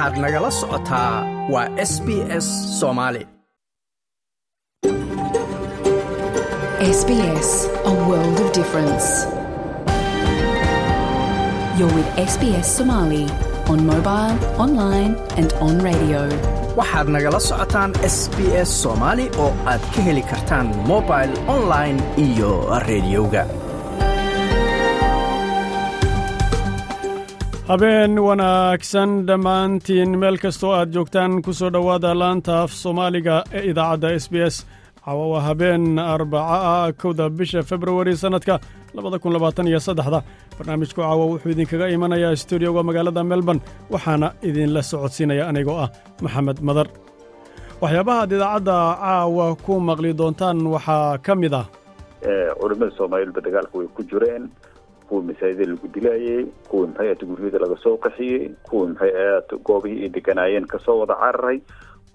waxaad nagala socotaa waa s b s soomaali Somali waxaad nagala socotaan s b s soomaali oo aad ka heli kartaan mobil online iyo rediyoga habeen wanaagsan dhammaantiin. Meel kastoo aad joogtaan ku soo dhowaada laanta af soomaaliga ee idaacadda s b s. Cawa waa habeen arbaca ah kowda bisha februari sannadka labadakunlabaataniyosaddexda barnaamijku caawa wuxuu idinkaga imanayaa stuudioga magaalada melbourne waxaana idinla socodsiinaya anigoo ah maxamed madar. Waxyaabaha aad idaacadda caawa ku maqli doontaan waxaa ka mid ah. Culimmada soomaaliyeedba dagaalka way ku jireen kuwii masaajida lagu dilaayey kuwii maxay ahata guryada laga soo qaxiyey kuwii maxay ahata goobihii ay deganaayeen ka soo wada cararay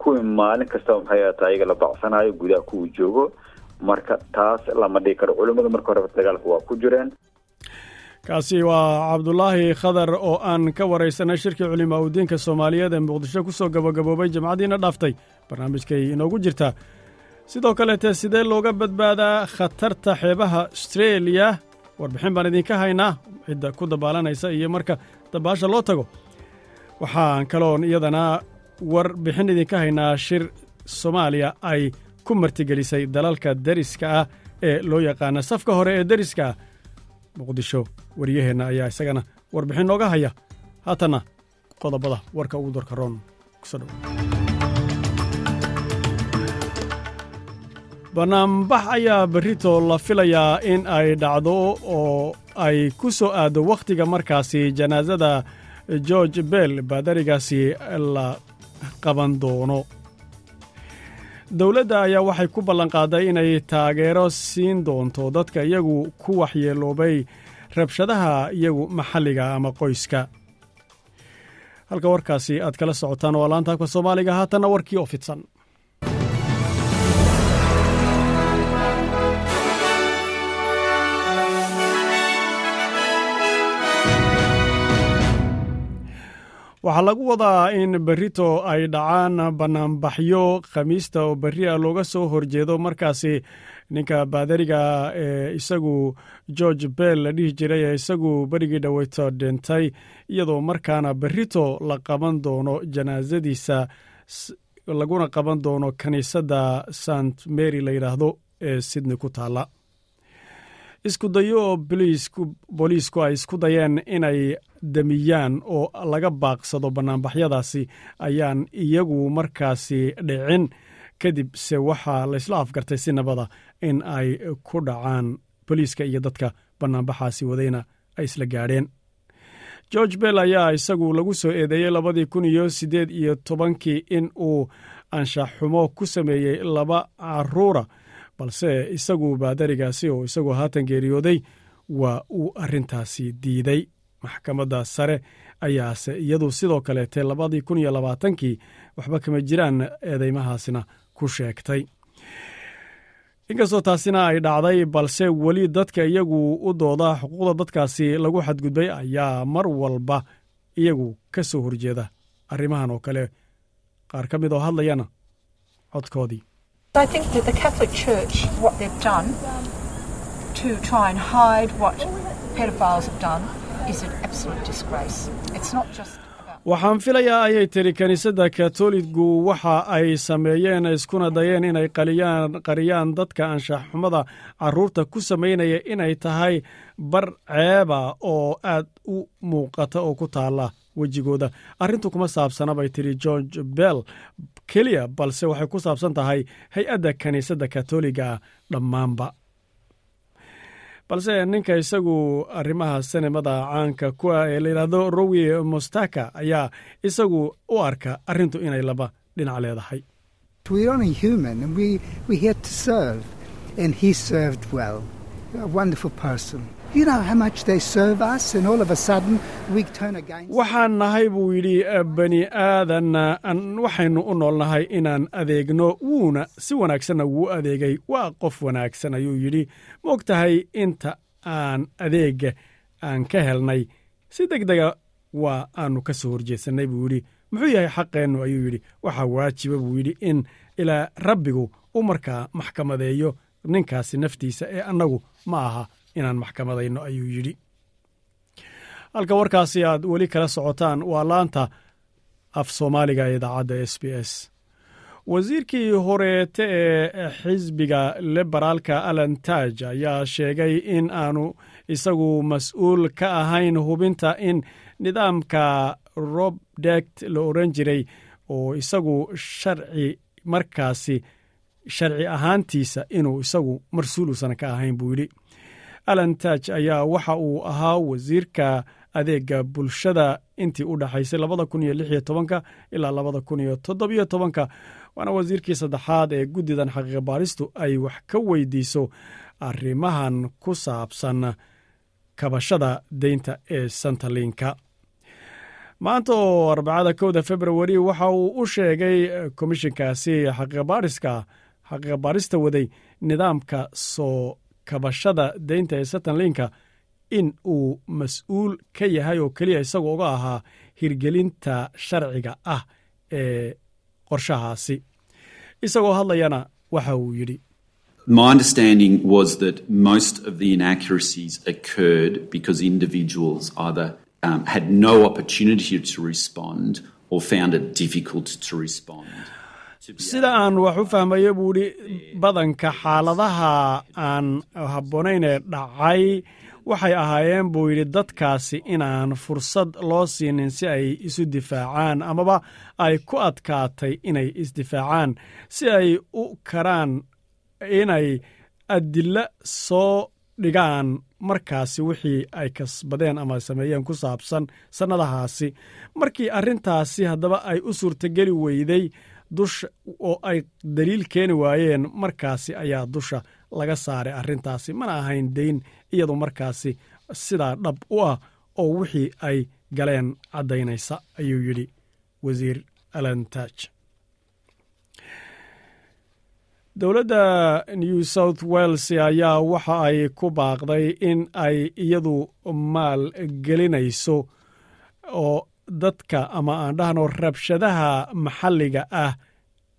kuwii maalin kastaba maxay ahata ayaga la bacsanayo gudaha kuwii joogo. Marka taas lama dhigi karo culimmada marka horeba dagaalka waa ku jireen. Kaasi waa cabdulaahi khadar oo aan ka waraysanay shirkii culimaa udiinka soomaaliyeed ee muqdisho ku soo gabagaboobay jamcadiina dhaaftay. Barnaamijkay inoogu jirtaa sidoo kaleete sidee looga badbaadaa khatarta xeebaha astreeliya warbixin baan idinka haynaa. Cidda ku dabaalanaysa iyo marka dabaasha loo tago waxaan kaloon iyadana warbixin idinka haynaa shir soomaaliya ay ku martigelisay dalalka deriska ah ee loo yaqaana safka hore ee deriska ah. Muqdisho waryaheenna ayaa isagana warbixin nooga haya. Haatanna qodobada warka ugu dorka roon dhow bannaanbax ayaa berrito la filayaa in ay dhacdo oo ay ku soo aaddo wakhtiga markaasi janaasada george bell baadarigaasi la qaban doono. Dowladda ayaa waxay ku ballanqaaday inay taageero siin doonto dadka iyagu ku waxyeeloobay rabshadaha iyagu maxalliga ama qoyska. Halka warkaasi aad kala socotaan waa laanta soomaaliga haatanna warkii oo fidsan waxaa lagu wadaa in berrito ay dhacaan bannaanbaxyo khamiista oo berri a looga soo horjeedo. Markaasi ninka baadariga ee isagu george bell la dhihi jiray ee isagu berigii dhoweyto dhintay iyadoo markaana berrito la qaban doono janaasadiisa laguna qaban doono kiniisadda sant mary la yidhaahdo ee sydney ku taalla. Isku dayo oo booliisku ay isku dayeen inay damiyaan oo laga baaqsado bannaanbaxyadaasi ayaan iyagu markaasi dhicin. Kadib se waxaa laysla afgartay si nabada in ay ku dhacaan booliiska iyo dadka bannaanbaxaasi wadayna ay isla gaadheen. George bell ayaa isagu lagu soo eedeeyey labadii kun iyo siddeed iyo tobankii in uu anshaxxumo ku sameeyey laba caruura balse isagu baadarigaasi oo isagu haatan geeriyooday waa uu arrintaasi diiday maxkamadda sare ayaase iyadu sidoo kaleete labadii kun iyo labaatankii waxba kama jiraan eedeymahaasina ku sheegtay. Inkastoo taasina ay dhacday balse weli dadka iyagu u dooda xuquuqda dadkaasi lagu xadgudbay ayaa mar walba iyagu ka soo horjeeda arrimahan oo kale. Qaar ka mid oo hadlayana codkoodii Waxaan filayaa ayay tiri kiniisadda katoligu waxa ay sameeyeen iskuna dayeen inay qaliyaan qariyaan dadka anshaxxumada. Carruurta ku samaynaya inay tahay bar ceeba oo aad u muuqata oo ku taalla wejigooda. Arrintu kuma saabsana bay tiri george bell. Keliya balse waxay ku saabsan tahay hay'adda kiniisadda katoliga dhammaanba balse ninka isagu arrimaha sinimada caanka ku ah ee layidhaahdo rowi mostaka ayaa isagu u arka arrintu inay laba dhinac leedahay Waxaan nahay buu yidhi bani aadan waxaynu u noolnahay inaan adeegno. Wuuna si wanaagsanna wuu adeegay. Waa qof wanaagsan ayuu yidhi. Ma og tahay inta aan adeega aan ka helnay? Si deg dega waa aanu ka soo horjeedsannay buu yidhi. Muxuu yahay xaqeennu? Ayuu yidhi. Waxaa waajiba buu yidhi in ilaa rabbigu u markaa maxkamadeeyo ninkaasi naftiisa ee annagu ma aha inaan maxkamadayno ayuu yidhi. Halka warkaasi aad weli kala socotaan waa laanta af soomaaliga ee idaacadda s b s. Wasiirkii horeete ee xisbiga liberaalka alan taaj ayaa sheegay in aanu isagu mas'uul ka ahayn hubinta in nidaamka robdect la oran jiray oo isagu sharci markaasi sharci ahaantiisa inuu isagu marsuul uusan ka ahayn buu yidhi alan taaj ayaa waxa uu ahaa wasiirka adeega bulshada intii u dhaxaysay labada kun iyo tobanka ilaa labada kun iyo toddobiyo tobanka waana wasiirkii saddexaad ee guddidan xaqiiqa baaristu ay wax ka weydiiso arrimahan ku saabsan kabashada deynta ee santalinka maanta oo arbacada kowda februari waxa uu u sheegay komishinkaasi xaqiiqabaariska xaqiiqa baarista waday nidaamka soo kabashada deynta ee santalinka in uu mas'uul ka yahay oo keliya isagu uga ahaa hirgelinta sharciga ah ee qorshahaasi isagoo hadlayana waxa uu yidhi My understanding was that most of the inaccuracies occurred because individuals either um, had no opportunity to respond or found it difficult to respond. Sida aan wax u fahmayo buu idhi badanka xaaladaha aan habboonayn ee. dhacay waxay ahaayeen buu yidhi dadkaasi inaan fursad loo siinin si ay isu difaacaan amaba ay ku adkaatay inay isdifaacaan si ay u karaan inay adilla soo dhigaan markaasi wixii ay kasbadeen ama sameeyeen ku saabsan sannadahaasi. Markii arrintaasi haddaba ay u suurtogeli weyday dusha oo ay daliil keeni waayeen markaasi ayaa dusha laga saaray arrintaasi. Mana ahayn deyn iyadu markaasi sidaa dhab u ah oo wixii ay galeen caddaynaysa ayuu yidhi wasiir alantaj dowladda new south wales ayaa waxa ay ku baaqday in ay iyadu maal gelinayso oo dadka ama aan dhahno rabshadaha maxalliga ah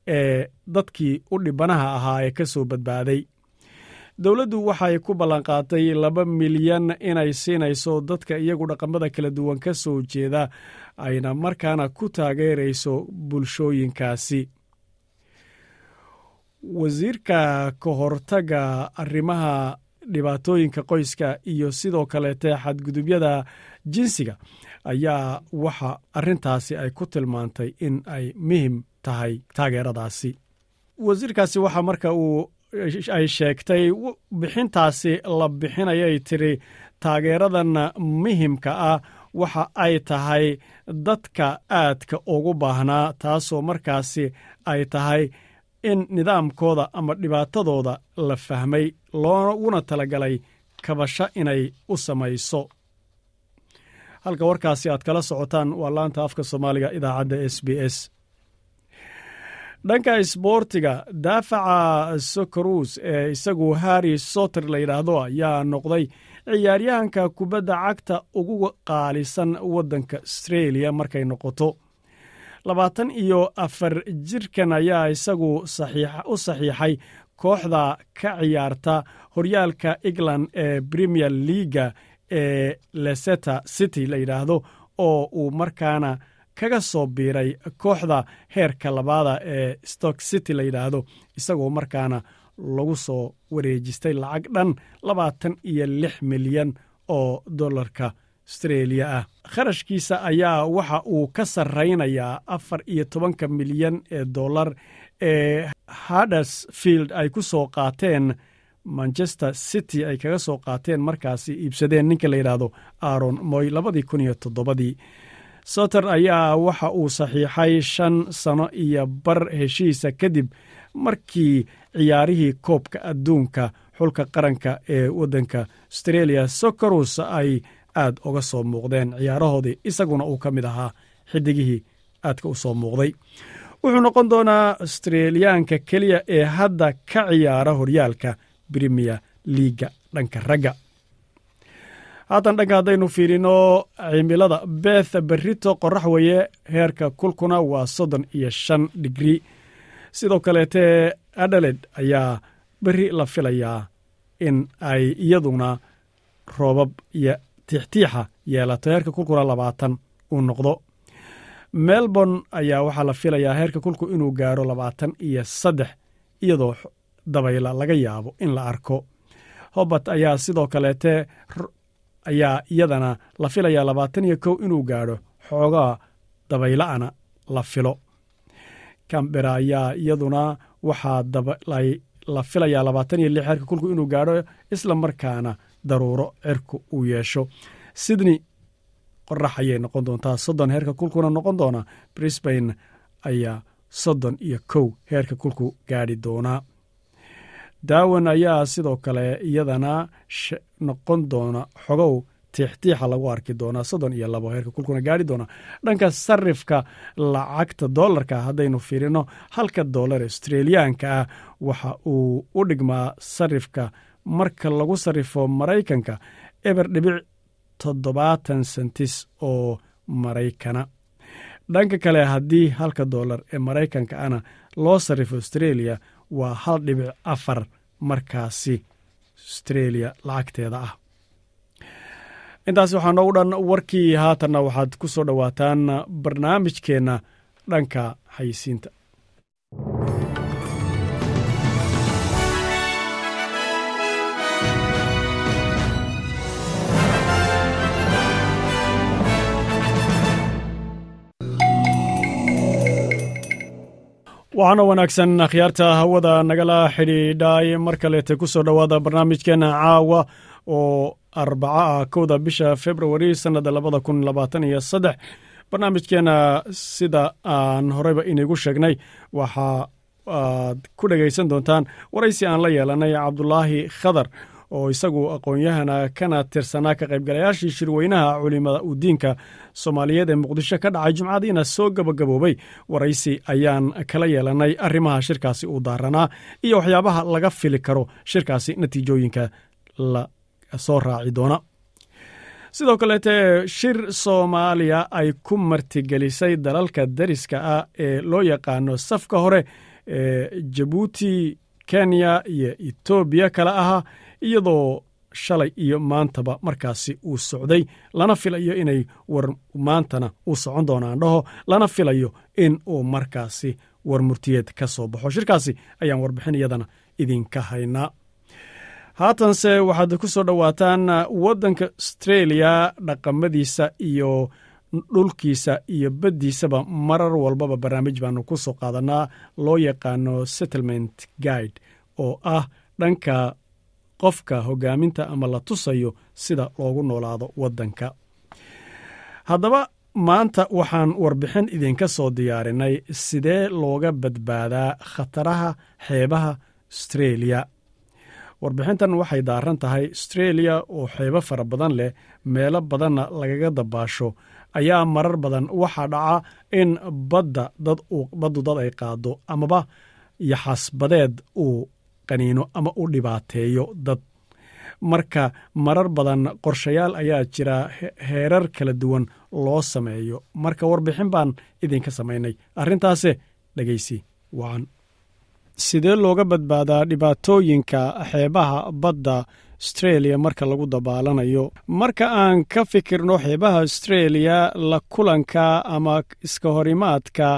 ee dadkii u dhibanaha ahaa ee ka soo badbaaday. Dowladdu waxay ku ballanqaatay laba milyan inay siinayso dadka iyagu dhaqamada kala duwan ka soo jeeda ayna markaana ku taageerayso bulshooyinkaasi. Wasiirka ka hortaga arrimaha dhibaatooyinka qoyska iyo sidoo kaleete xadgudubyada jinsiga ayaa waxa arrintaasi ay ku tilmaantay in ay muhiim tahay taageeradaasi. Wasiirkaasi waxa marka uu ay sheegtay bixintaasi la bixinayay tiri taageeradan muhimka ah waxa ay tahay dadka aadka ugu baahnaa taasoo markaasi ay tahay in nidaamkooda ama dhibaatadooda la fahmay looguna talagalay kabasho inay u samayso halka warkaasi aad kala socotaan waa laanta afka soomaaliga idaacadda s b s. Dhanka isboortiga daafaca sokorus ee isagu harri soter la yidhaahdo ayaa noqday ciyaaryahanka kubadda cagta ugu qaalisan waddanka astreeliya markay noqoto. Labaatan iyo afar jirkan ayaa isagu u saxiixay kooxda ka ciyaarta horyaalka england ee premier leaga ee leseta city la yidhaahdo oo uu markaana kaga soo biiray kooxda heerka labaada ee stock city la yidhaahdo isagoo markaana lagu soo wareejistay lacag dhan labaatan iyo lix milyan oo dollarka astreeliya ah. Kharashkiisa ayaa waxa uu ka sarraynayaa afar iyo tobanka milyan ee dollar ee hadersfield ay ku soo qaateen manchester city ay kaga soo qaateen markaasi iibsadeen ninka la yidhaahdo aaron moy labadii kun iyo toddobadii. Soter ayaa waxa uu saxiixay shan sano iyo bar heshiisa kadib markii ciyaarihii koobka adduunka xulka qaranka ee waddanka astreeliya socorus ay aad uga soo muuqdeen ciyaarahoodii isaguna uu ka mid ahaa xidigihii aadka u soo muuqday. Wuxuu noqon doonaa astreeliyaanka keliya ee hadda ka ciyaara horyaalka brimier liiga dhanka ragga. Haatan dhanka haddaynu fiirino cimilada beth berito qorax weye heerka kulkuna waa soddon iyo shan digri sidoo kaleete adaled ayaa beri la filayaa in ay iyaduna roobab iyo tiixtiixa yeelato. Heerka kulkuna labaatan uu noqdo. Melbourne ayaa waxaa la filayaa heerka kulku inuu gaaro labaatan iyo saddex iyadoo dabayla laga yaabo in la arko. Hobart ayaa sidoo kaleete ayaa iyadana la filayaa labaatan iyo kow inuu gaadho xoogaa dabayla'ana la filo. Cambera ayaa iyaduna waxaa la filayaa labaatan iyo lix heerka kulku inuu gaadho isla markaana daruuro cirku uu yeesho. Sydney qorax ayay noqon doontaa soddon heerka kulkuna noqon doona brisbane ayaa soddon iyo kow heerka kulku gaadhi doonaa daawan ayaa sidoo kale iyadana noqon doona xogow tiixtiixa lagu arki doonaa soddon iyo labo heerka kulkuna gaari doona. Dhanka sarifka lacagta doolarka haddaynu fiirino halka doolar australiyaanka ah waxa uu u dhigmaa sarifka marka lagu sarifo maraykanka eber dhibic toddobaatan sentis oo maraykana dhanka kale haddii halka doolar ee maraykanka ana loo sarifo australia waa hal dhibic afar markaasi australia lacagteeda ah. Intaas waxaa noogu dhan warkii haatanna waxaad ku soo dhowaataan barnaamijkeenna dhanka xayisiinta waxaana wanaagsan akhyaarta hawada nagala xidhiidhay mar kaleete ku soo dhowaada barnaamijkeenna caawa oo arbaca ah kowda bisha februari sannada labada kun labaatan iyo saddex. Barnaamijkeenna sida aan horeyba inigu sheegnay waxa aad ku dhegaysan doontaan waraysi aan la yeelanay cabdulaahi khadar oo isagu aqoon-yahana kana tirsanaa ka qaybgalayaashii shirweynaha culimada udiinka soomaaliyeed ee muqdisho ka dhacay jimcadiina soo gabagaboobay waraysi ayaan kala yeelanay arrimaha shirkaasi uu daaranaa iyo waxyaabaha laga fili karo shirkaasi natiijooyinka la soo raaci doona. Sidoo kaleete shir soomaaliya ay ku martigelisay dalalka dariska ah ee loo yaqaano safka hore ee jabuuti kenya iyo etoobiya kale ahaa iyadoo shalay iyo maantaba markaasi uu socday. Lana filayo inay war maantana uu socon doonaan dhaho. Lana filayo in uu markaasi war murtiyeed ka soo baxo. Shirkaasi ayaan warbixin iyadana idinka haynaa. Haatanse waxaad ku soo dhowaataan waddanka astreeliya dhaqamadiisa iyo dhulkiisa iyo baddiisaba marar walbaba barnaamij baanu ku soo qaadanaa loo yaqaano settlement guide oo ah dhanka qofka hogaaminta ama la tusayo sida loogu noolaado waddanka. Haddaba maanta waxaan warbixin idinka soo diyaarinay sidee looga badbaadaa khataraha xeebaha astreeliya warbixintan waxay daaran tahay astreeliya oo xeebo fara badan leh meelo badanna lagaga dabaasho ayaa marar badan waxaa dhaca in badda dad baddu dad ay qaado amaba yaxasbadeed uu qaniino ama u dhibaateeyo dad. Marka marar badan qorshayaal ayaa jira heerar kala duwan loo sameeyo. Marka warbixin baan idinka samaynay. Arrintaase dhegaysi wacan sidee looga badbaadaa dhibaatooyinka xeebaha badda astreeliya marka lagu dabaalanayo? Marka aan ka fikirno xeebaha astreeliya la kulanka ama iska horimaadka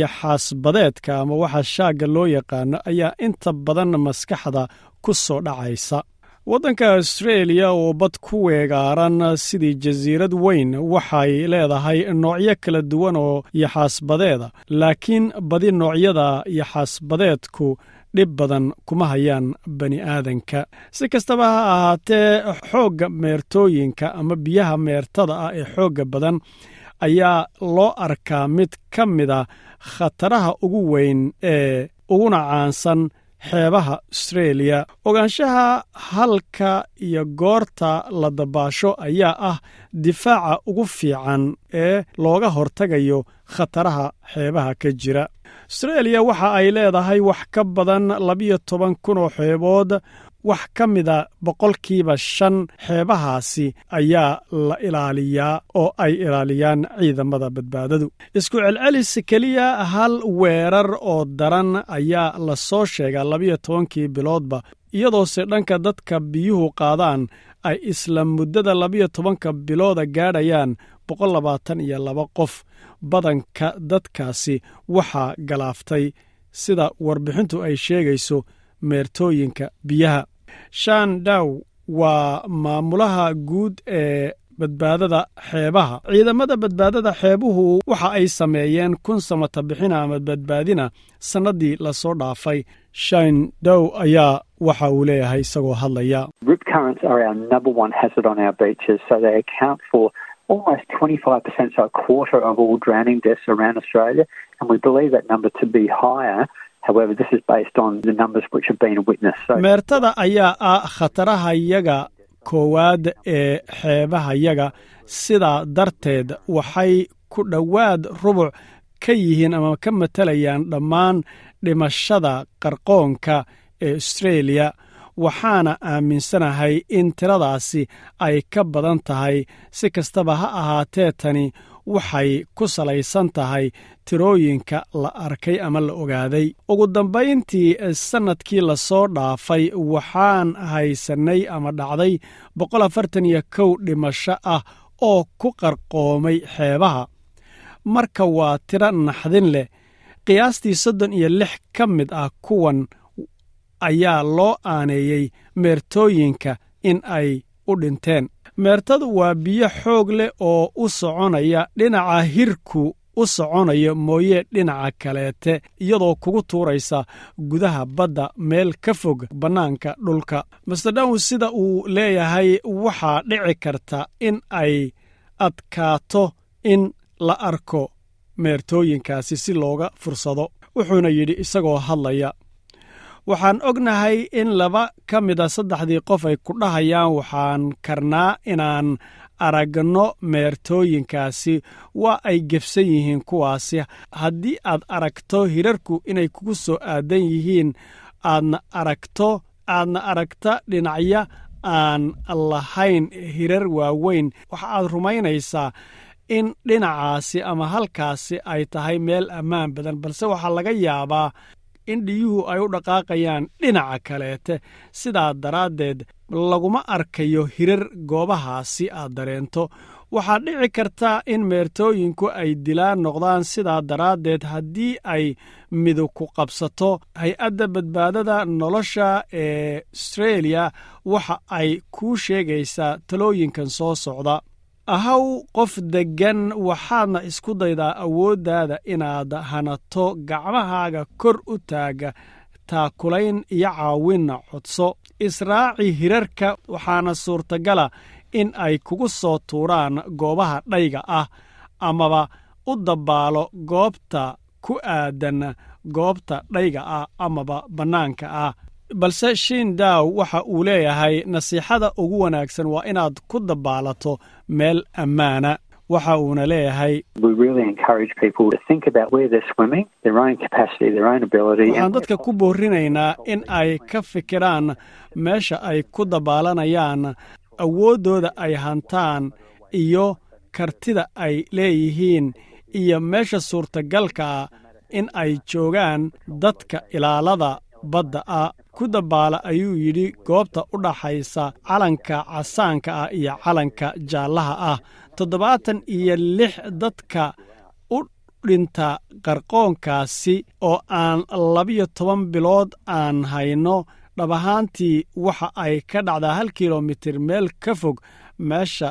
yaxaasbadeedka ama waxa shaagga loo yaqaano ayaa inta badan maskaxda ku soo dhacaysa. Waddanka astreeliya oo bad ku weegaaran sidii jasiirad weyn waxay leedahay noocyo kala duwan oo yaxaasbadeeda laakiin badi noocyada yaxaasbadeedku dhib badan kuma hayaan bani aadanka. Si kastaba ha ahaatee xoogga meertooyinka ama biyaha meertada ah ee xoogga badan ayaa loo arkaa mid ka mida khataraha ugu weyn ee uguna caansan xeebaha astreeliya ogaanshaha halka iyo goorta la dabaasho ayaa ah difaaca ugu fiican ee looga hortagayo khataraha xeebaha ka jira. Astreeliya waxa ay leedahay wax ka badan labiyo toban kun oo xeebood wax ka mida boqolkiiba shan xeebahaasi ayaa la ilaaliyaa oo ay ilaaliyaan ciidamada badbaadadu. Isku celcelis keliya hal weerar oo daran ayaa la soo sheegaa labiyo tobankii biloodba iyadoose dhanka dadka biyuhu qaadaan ay isla muddada labiyo tobanka bilooda gaadhayaan boqol labaatan iyo laba qof. Badanka dadkaasi waxaa galaaftay sida warbixintu ay sheegayso meertooyinka biyaha shan daw waa maamulaha guud ee badbaadada xeebaha. Ciidamada badbaadada xeebuhu waxa ay sameeyeen kun samata bixina ama badbaadina sannaddii la soo dhaafay. Shan dow ayaa waxa uu leeyahay isagoo hadlaya almost 25%, so a quarter of all drowning deaths around Australia, and we believe that number to be higher. However, this is based on the numbers which have been witnessed. So, meertada ayaa ah khatarahayaga koowaad ee xeebahayaga sidaa darteed waxay ku dhowaad rubuc ka yihiin ama ka matalayaan dhammaan dhimashada qarqoonka ee australia waxaana aaminsanahay in tiradaasi ay ka badan tahay si kastaba ha ahaatee tani waxay ku salaysan tahay tirooyinka la arkay ama la ogaaday. Ugu dambayntii sannadkii la soo dhaafay waxaan haysannay ama dhacday boqol afartan iyo kow dhimasho ah oo ku qarqoomay xeebaha. Marka waa tiro naxdin leh qiyaastii soddon iyo lix ka mid ah kuwan ayaa loo aaneeyey meertooyinka in ay u dhinteen meertadu waa biyo xoog leh oo u soconaya dhinaca hirku u soconaya mooye dhinaca kaleete iyadoo kugu tuuraysa gudaha badda meel ka fog bannaanka dhulka. Masterdown sida uu leeyahay waxaa dhici karta in ay adkaato in la arko meertooyinkaasi si looga fursado wuxuuna yidhi isagoo hadlaya waxaan ognahay in laba ka mida saddexdii qof ay ku dhahayaan waxaan karnaa inaan aragno meertooyinkaasi. Waa ay gefsan yihiin kuwaasi. Haddii aad aragto hirarku inay kugu soo aadan yihiin aadna aragto aadna aragta dhinacya aan lahayn hirar waaweyn waxa aad rumaynaysaa in dhinacaasi ama halkaasi ay tahay meel ammaan badan. Balse waxaa laga yaabaa in dhiyuhu ay u dhaqaaqayaan dhinaca kaleete. Sidaa daraaddeed laguma arkayo hirar goobahaasi aad dareento. Waxaa dhici karta in meertooyinku ay dilaan noqdaan sidaa daraaddeed haddii ay midugku qabsato hay'adda badbaadada nolosha ee astreeliya waxa ay kuu sheegaysaa talooyinkan soo socda ahaw qof deggan waxaadna isku daydaa awooddaada inaad hanato gacmahaaga kor u taaga taakulayn iyo caawinna codso. Israaci hirarka waxaana suurtagala in ay kugu soo tuuraan goobaha dhayga ah amaba u dabbaalo goobta ku aadan goobta dhayga ah amaba bannaanka ah. Balse shiindaw waxa uu leeyahay nasiixada ugu wanaagsan waa inaad ku dabbaalato meel ammaana. Waxa uuna leeyahay waxaan dadka ku boorinaynaa in ay ka fikiraan meesha ay ku dabbaalanayaan awooddooda ay hantaan iyo kartida ay leeyihiin iyo meesha suurtagalkaa in ay joogaan dadka ilaalada badda ah ku dabbaala ayuu yidhi goobta u dhaxaysa calanka casaanka ah iyo calanka jaallaha ah toddobaatan iyo lix dadka u dhinta qarqoonkaasi oo aan labiyo toban bilood aan hayno. Dhab ahaantii waxa ay ka dhacdaa hal kilomitir meel ka fog meesha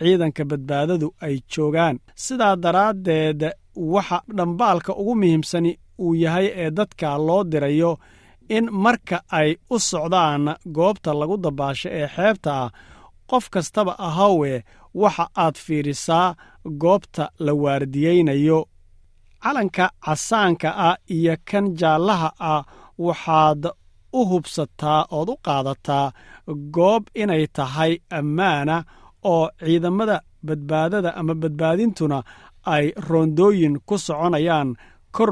ciidanka badbaadadu ay joogaan. Sidaa daraaddeed waxa dhambaalka ugu muhiimsani uu yahay ee dadka loo dirayo in marka ay u socdaan goobta lagu dabaasho ee xeebta ah qof kastaba ahawe waxa aad fiirisaa goobta la waardiyeynayo calanka casaanka ah iyo kan jaallaha ah waxaad u hubsataa ood u qaadataa goob inay tahay ammaana oo ciidamada badbaadada ama badbaadintuna ay roondooyin ku soconayaan kor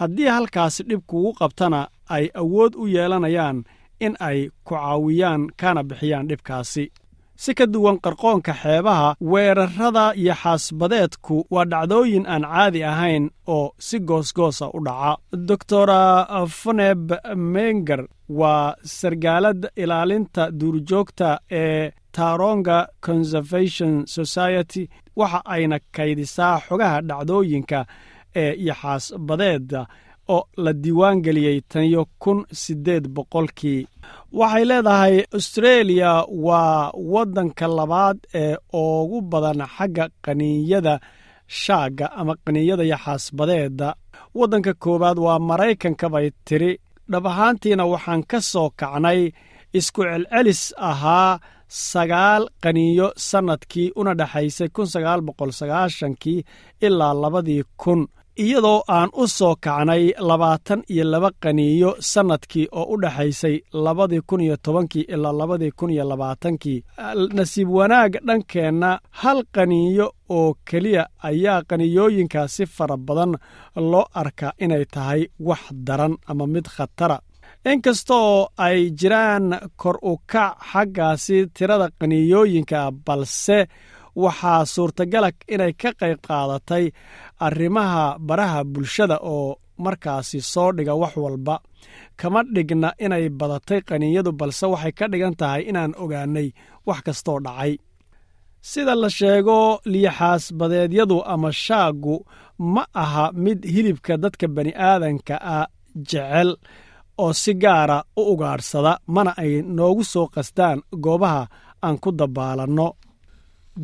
haddii halkaasi dhib kugu qabtana ay awood u yeelanayaan in ay ku caawiyaan kana bixiyaan dhibkaasi. Si ka duwan qarqoonka xeebaha weerarrada iyo xaasbadeedku waa dhacdooyin aan caadi ahayn oo si goosgoosa u dhaca. Doctora foneb menger waa sargaalad ilaalinta duurjoogta ee taronga conservation society waxa ayna kaydisaa xogaha dhacdooyinka ee iyo xaasbadeeda oo la diiwaan geliyey taniyo kun siddeed boqolkii. Waxay leedahay austreeliya waa waddanka labaad ee ugu badan xagga qaniinyada shaagga ama qaniinyada iyo xaasbadeeda waddanka koowaad waa maraykanka bay tiri. Dhab ahaantiina waxaan ka soo kacnay isku celcelis ahaa sagaal qaniinyo sannadkii una dhexaysay kun sagaal boqol sagaashankii ilaa labadii kun iyadoo aan u soo kacnay labaatan iyo laba qaniinyo sannadkii oo u dhexaysay labadii kun iyo tobankii ilaa labadii kun iyo labaatankii. Nasiib wanaag dhankeenna hal qaniinyo oo keliya ayaa qaniiyooyinkaasi fara badan loo arkaa inay tahay wax daran ama mid khatara. Inkastoo ay jiraan kor u kac xaggaasi tirada qaniiyooyinka balse waxaa suurtagala inay ka qayb qaadatay arrimaha baraha bulshada oo markaasi soo dhiga wax walba. Kama dhigna inay badatay qaniinyadu balse waxay ka dhigan tahay inaan ogaanay wax kastoo dhacay. Sida la sheego liyaxaasbadeedyadu ama shaaggu ma aha mid hilibka dadka bani'aadanka ah jecel oo si gaara u ugaadhsada mana ay noogu soo qastaan goobaha aan ku dabaalanno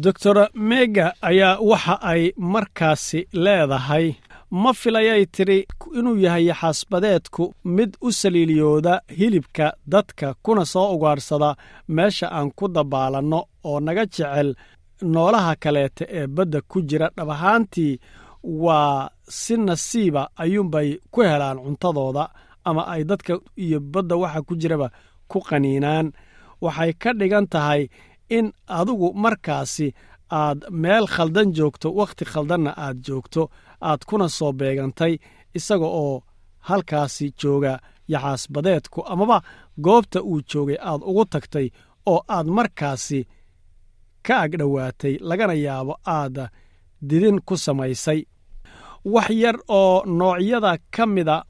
doctor mega ayaa waxa ay markaasi leedahay. Ma filayay tidhi inuu yahay xaasbadeedku mid u saliiliyooda hilibka dadka kuna soo ugaadhsada meesha aan ku dabaalanno oo naga jecel noolaha kaleeta ee badda ku jira. Dhab ahaantii waa si nasiiba ayuunbay ku helaan cuntadooda ama ay dadka iyo badda waxa ku jiraba ku qaniinaan. Waxay ka dhigan tahay in adigu markaasi aad meel khaldan joogto wakhti khaldanna aad joogto aad kuna soo beegantay isaga oo halkaasi jooga yaxaasbadeedku amaba goobta uu joogay aad ugu tagtay oo aad markaasi ka agdhowaatay lagana yaabo aad didin ku samaysay. Wax yar oo noocyada ka mida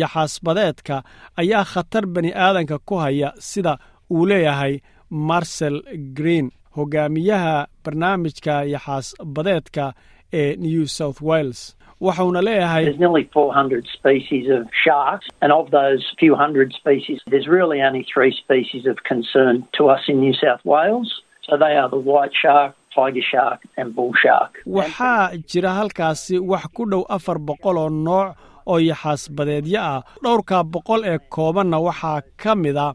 yaxaasbadeedka ayaa khatar bani aadanka ku haya sida uu leeyahay marsel green hogaamiyaha barnaamijka yaxaasbadeedka ee new south wales waxauna leeyahay There's nearly 400 species of sharks, and of those few hundred species, there's really only three species of concern to us in New South Wales. So they are the white shark, tiger shark, and bull shark. waxaa jira halkaasi wax ku dhow afar boqol oo nooc oo yaxaasbadeedyo ah dhowrka boqol ee koobanna waxaa ka mida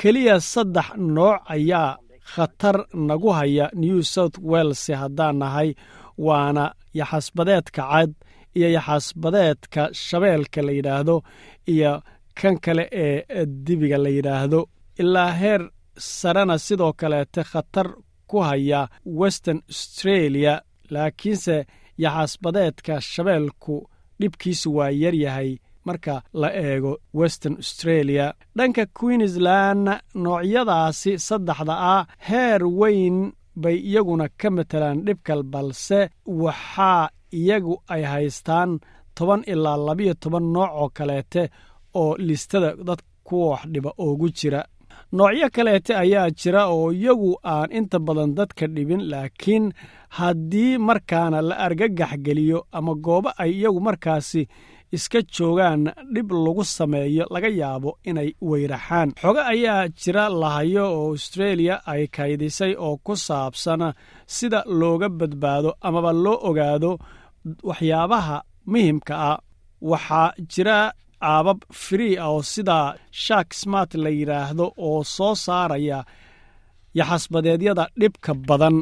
keliya saddex nooc ayaa khatar nagu haya new south wales haddaan nahay waana yaxaasbadeedka cad iyo yaxaasbadeedka shabeelka la yidhaahdo iyo kan kale ee dibiga la yidhaahdo. Ilaa heer sarena sidoo kaleete khatar ku haya western australia laakiinse yaxaasbadeedka shabeelku dhibkiisu waa yar yahay marka la eego western australia. Dhanka queensland noocyadaasi saddexda ah heer weyn bay iyaguna ka matelaan dhibkal balse waxaa iyagu ay haystaan toban ilaa labiyo toban nooc oo kaleete oo listada dad kuwa wax dhiba oogu jira. Noocyo kaleete ayaa jira oo iyagu aan inta badan dadka dhibin laakiin haddii markaana la argagax geliyo ama goobo ay iyagu markaasi iska joogaan dhib lagu sameeyo laga yaabo inay weyraxaan. Xogo ayaa jira lahayo oo australia ay kaydisay oo ku saabsan sida looga badbaado amaba loo ogaado waxyaabaha muhimka ah. Waxaa jira aabab free ah oo sidaa shark smart la yidhaahdo oo soo saaraya yaxasbadeedyada dhibka badan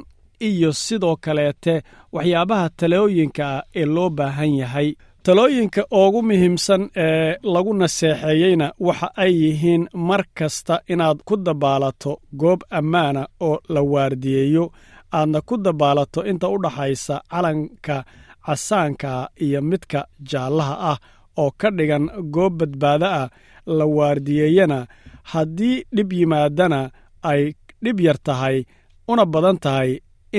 iyo sidoo kaleete waxyaabaha talooyinka ah ee loo baahan yahay talooyinka ugu muhiimsan ee lagu naseexeeyeyna waxa ay yihiin mar kasta inaad ku dabaalato goob ammaana oo la waardiyeeyo. Aadna ku dabaalato inta u dhaxaysa calanka casaanka iyo midka jaallaha ah oo ka dhigan goob badbaado ah la waardiyeeyana haddii dhib yimaadana ay dhib yar tahay una badan tahay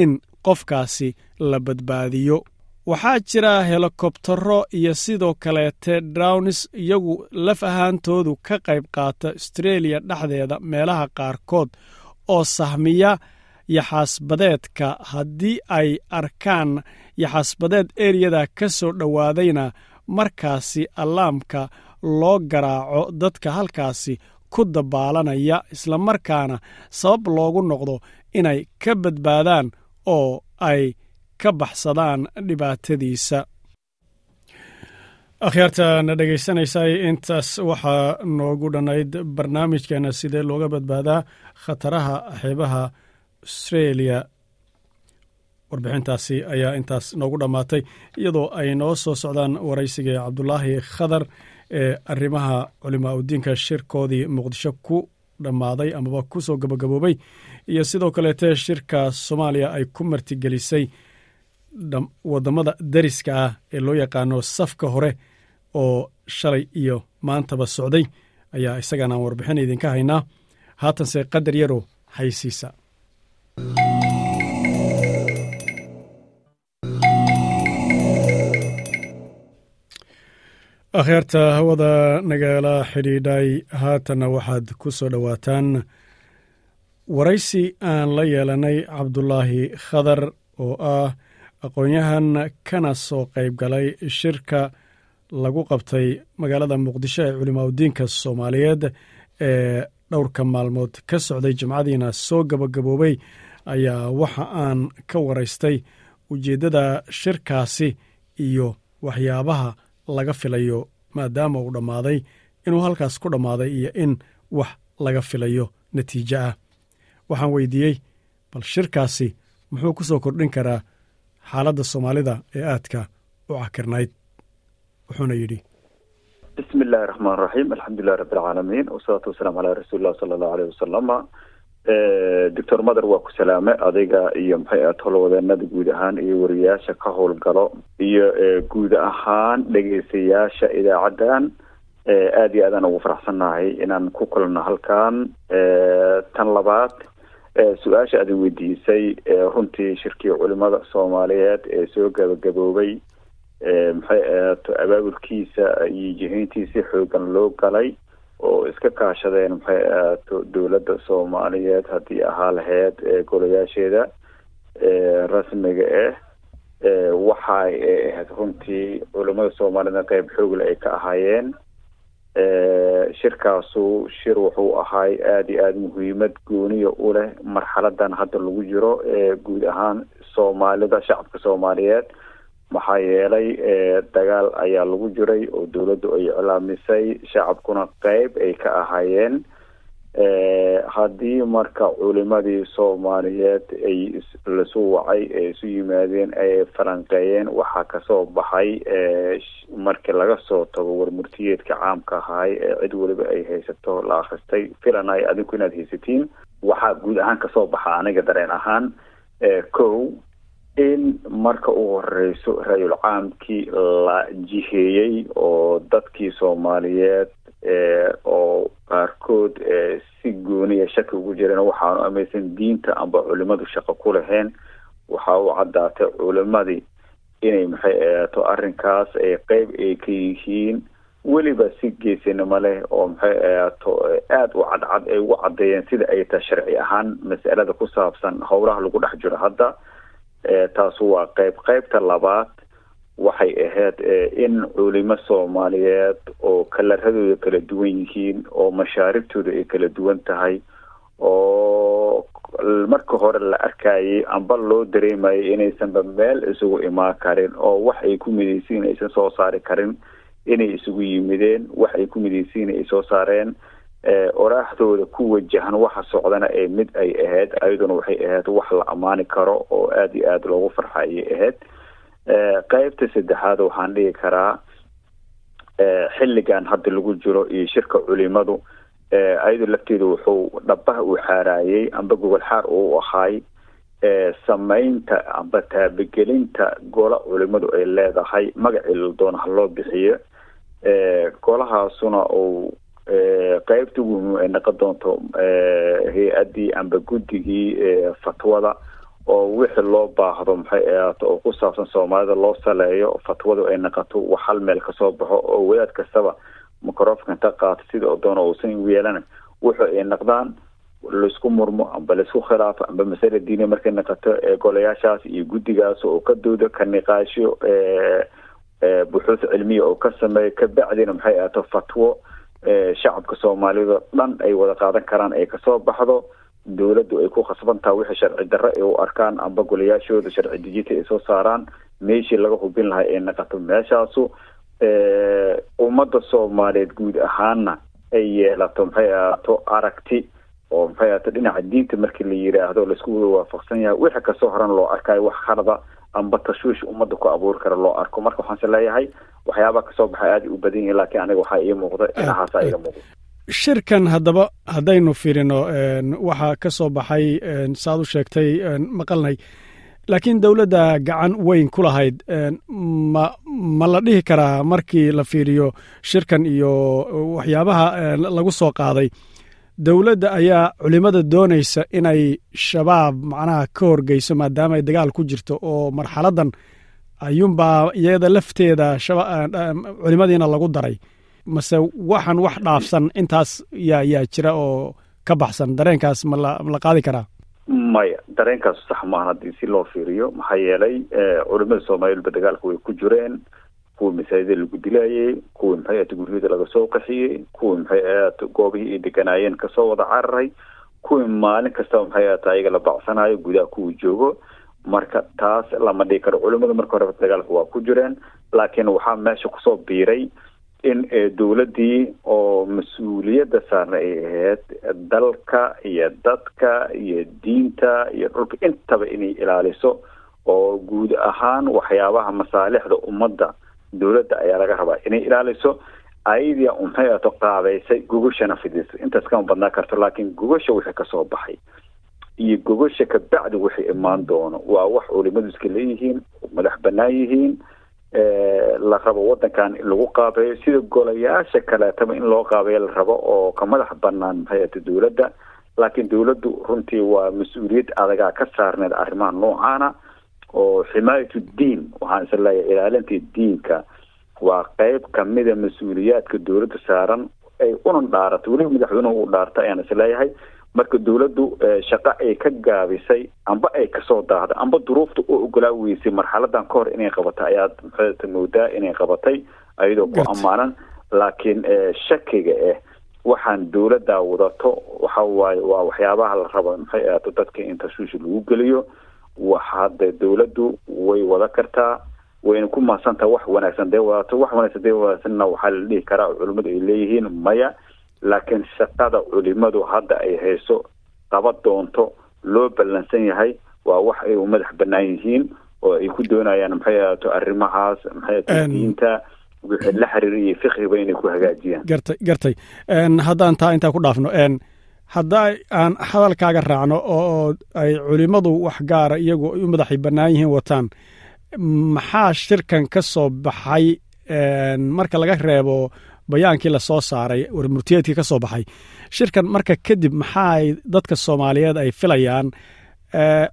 in qofkaasi la badbaadiyo waxaa jira helikobtaro iyo sidoo kaleete drownis iyagu laf ahaantoodu ka qayb qaata astreeliya dhexdeeda meelaha qaarkood oo sahmiya yaxaasbadeedka. Haddii ay arkaan yaxaasbadeed eriyada ka soo dhowaadayna markaasi allaamka loo garaaco dadka halkaasi ku dabaalanaya islamarkaana sabab loogu noqdo inay ka badbaadaan oo ay ka baxsadaan dhibaatadiisa. Akhyaartana dhegaysanaysay intaas waxaa noogu dhannayd barnaamijkeena sidee looga badbaadaa khataraha xeebaha astreeliya warbixintaasi ayaa intaas noogu dhammaatay iyadoo ay noo soo socdaan waraysiga cabdulaahi khadar ee arrimaha culimaa udiinka shirkoodii muqdisho ku dhammaaday amaba ku soo gabagaboobay iyo sidoo kaleete shirka soomaaliya ay ku martigelisay waddamada dariska ah ee loo yaqaano safka hore oo shalay iyo maantaba socday ayaa isagana aan warbixin idinka haynaa. Haatanse qadar yaro haysiisa. Akhyaarta hawada nagala xidhiidhay haatanna waxaad ku soo dhowaataan waraysi aan la yeelanay cabdulaahi khadar oo ah aqoon-yahan kana soo qayb galay shirka lagu qabtay magaalada muqdisho ee culimaadudiinka soomaaliyeed ee dhowrka maalmood ka socday jimcadiina soo gabagaboobay ayaa waxa aan ka waraystay ujeeddada shirkaasi iyo waxyaabaha laga filayo maadaama uu dhammaaday inuu halkaas ku dhammaaday iyo in wax laga filayo natiijo ah. Waxaan weydiiyey bal shirkaasi muxuu ku soo kordhin karaa xaaladda soomaalida ee aadka u cakirnayd wuxuuna yidhi. Bismi illaahi raxmaan raxiim alxamdulilahi rabbi alcaalamiin wasalaatu wasalaamu calaa rasuulillah sala allahu aleyh wasalama doctor mother waa ku salaame adiga iyo maxay ahayd howlwadeenada guud ahaan iyo wariyaasha ka howlgalo iyo guud ahaan dhegeystayaasha idaacaddan aada iyo aadaan ugu faraxsannahay inaan ku kulano halkan. Tan labaad su'aasha aadin weydiisay runtii shirkii culimada soomaaliyeed ee soo gabagaboobay maxay ahaato abaabulkiisa iyo jihayntiisi xoogan loo galay oo iska kaashadeen maxay ahaato dowladda soomaaliyeed haddii ahaa laheyd golayaasheeda rasmiga ah waxay ahayd runtii culimada soomaaliyedna qeyb xoogle ay ka ahaayeen shirkaasu shir wuxuu ahay aada iyo aada muhiimad gooniya u leh marxaladan hadda lagu jiro guud ahaan soomaalida shacabka soomaaliyeed. Maxaa yeelay dagaal ayaa lagu jiray oo dowladdu ay iclaamisay. Shacabkuna qeyb ay ka ahaayeen haddii marka culimadii soomaaliyeed ay lasu wacay ee isu yimaadeen ay falanqeeyeen waxaa ka soo baxay markii laga soo tago warmurtiyeedka caamka ahaay ee cid weliba ay haysato la akhristay filanay adinku inaad haysatiin waxaa guud ahaan ka soo baxa aniga dareen ahaan kow in marka ugu horeyso ra-yul caamkii la jiheeyey oo dadkii soomaaliyeed oo qaarkood si gooniya shaki ugu jireen waxaanu amaysan diinta amba culimadu shaqo ku lahayn waxa u caddaatay culimadii inay maxay ahaato arrinkaas ay qeyb ay ka yihiin. Weliba si geesinimo leh oo maxay ahaato aada u cadcad ay ugu caddeeyeen sida ay tahay sharci ahaan mas'alada ku saabsan howlaha lagu dhex jiro hadda. Taasu waa qeyb qeybta labaad waxay ahayd in culimo soomaaliyeed oo kalaradooda kala duwan yihiin oo mashaaribtooda ay kala duwan tahay oo marka hore la arkayay amba loo dareemayay inaysanba meel isugu imaan karin oo wax ay ku midaysiin aysan soo saari karin inay isugu yimideen wax ay ku midaysiin ay soo saareen oraaxdooda ku wajahan waxa socdana ee mid ay ahayd ayaduna waxay ahayd wax la ammaani karo oo aada iyo aada loogu farxa ayay ahayd qeybta saddexaad waxaan dhigi karaa xilligan hadda lagu jiro iyo shirka culimadu ayadu lafteeda wuxuu dhabaha uu xaaraayey amba gogol xaar uu ahaay. Samaynta amba taabagelinta gola culimadu ay leedahay magacii la doona ha loo bixiyo. Golahaasuna uu qeybta ugu muhiim ay noqon doonto hay'addii amba guddigii fatwada oo wixii loo baahdo maxay ahaato oo ku saabsan soomaalida loo saleeyo fatwadu ay noqoto wax hal meel ka soo baxo oo wadaad kastaba microfonka inta qaato sida oo doona uusan yeelan wuxu ay noqdaan la isku murmo amba la isku khilaafo amba masale diini markay noqoto golayaashaas iyo guddigaas oo ka doodo ka niqaasho buxuus cilmiya oo ka sameeyo kabacdina maxay ahaato fatwo shacabka soomaaliyad oo dhan ay wada qaadan karaan ay ka soo baxdo dowladdu ay ku khasbantaha wixii sharci darre ay u arkaan amba golayaashooda sharci dejinta ay soo saaraan. Meeshii laga hubin lahaa ay naqato meeshaasu ummadda soomaaliyeed guud ahaanna ay yeelato maxay ahaato aragti oo maxay ahaato dhinaca diinta markii la yiraahdo la isku wada waafaqsan yahay. Wixii ka soo horan loo arkayo wax khalada amba tashwiish ummadda ku abuuri kara loo arko. Marka waxaanse leeyahay waxyaabaha ka soo baxay aada u badan yihiin laakiin aniga waxaa ii muuqda dhinacaasa iga muuqda shirkan haddaba haddaynu fiirino waxaa ka soo baxay saad u sheegtay maqalnay laakiin dowladda gacan weyn ku lahayd ma la dhihi karaa markii la fiiriyo shirkan iyo waxyaabaha lagu soo qaaday. Dowladda ayaa culimada doonaysa inay shabaab macnaha ka horgeyso maadaama ay dagaal ku jirto oo marxaladan ayuunbaa iyada lafteeda culimadiina lagu daray mase waxaan wax dhaafsan intaas yaa yaa jira oo ka baxsan. Dareenkaas ma la ma la qaadi karaa? Maya dareenkaas sax maahan haddii si loo fiiriyo. Maxaa yeelay culimada soomaaliyadba dagaalka way ku jireen. Kuwii masaajida lagu dilayay kuwii maxay ahata guryada laga soo qaxiyey kuwii maxay ahata goobihii ay deganaayeen ka soo wada cararay kuwii maalin kastaba maxay ahata ayaga la bacsanayo gudaha kuwii joogo. Marka taas lama dhigi karo. Culimada marka horeba dagaalka waa ku jireen laakiin waxaa meesha ku soo biiray in dowladdii oo mas'uuliyadda saarna ay ahayd dalka iyo dadka iyo diinta iyo dhulka intaba inay ilaaliso oo guud ahaan waxyaabaha masaalixda ummadda dowladda ayaa laga rabaa inay ilaaliso ayadia maxay ato qaabeysay gogashana fidisa intaas kama badnaa karto laakiin gogasha wixii ka soo baxay iyo gogasha kabacdi wixii imaan doono waa wax culimadu iska leeyihiin madax banaan yihiin la rabo wadankan in lagu qaabeeyo sida golayaasha kaleetaba in loo qaabeeyo la rabo oo ka madax banaan maxay ata dowladda. Laakiin dowladdu runtii waa mas'uuliyad adagaa ka saarneed arrimaha noocaana oo ximaayatu diin waxaan is leeyahay ilaalinta diinka waa qeyb kamida mas'uuliyaadka dowladda saaran ay unan dhaarato weliba madaxweynuhu u dhaarta ayaan is leeyahay marka dowladdu shaqo ay ka gaabisay amba ay ka soo daahday amba duruufta u ogolaa weysay marxaladan ka hor inay qabatay ayaad maxaata moodaa inay qabatay ayadoo ku ammaanan laakiin shakiga ah waxaan dowladda wadato waxa waaye waa waxyaabaha la rabo maxay ahaato dadka in tashwiish lagu geliyo. Waxaade dowladdu way wada kartaa wayna ku mahadsantaha wax wanaagsan dee wadato wax wanaagsan dee wadaagsanna waxaa la dhihi karaa culimmadu ay leeyihiin maya laakiin shaqada culimadu hadda ay hayso qaba doonto loo ballansan yahay waa wax ay u madax banaan yihiin oo ay ku doonayaan maxay ahaato arrimahaas maxay diinta wixii la xiriiriyo fiqiba inay ku hagaajiyaan. Gartay gartay haddaan taa intaa ku dhaafno hadda aan hadalkaaga raacno oo ay culimmadu wax gaara iyagu u madaxay bannaan yihiin wataan maxaa shirkan ka soo baxay marka laga reebo bayaankii la soo saaray warmurtiyeedkii ka soo baxay. Shirkan marka kadib maxaa dadka soomaaliyeed ay filayaan?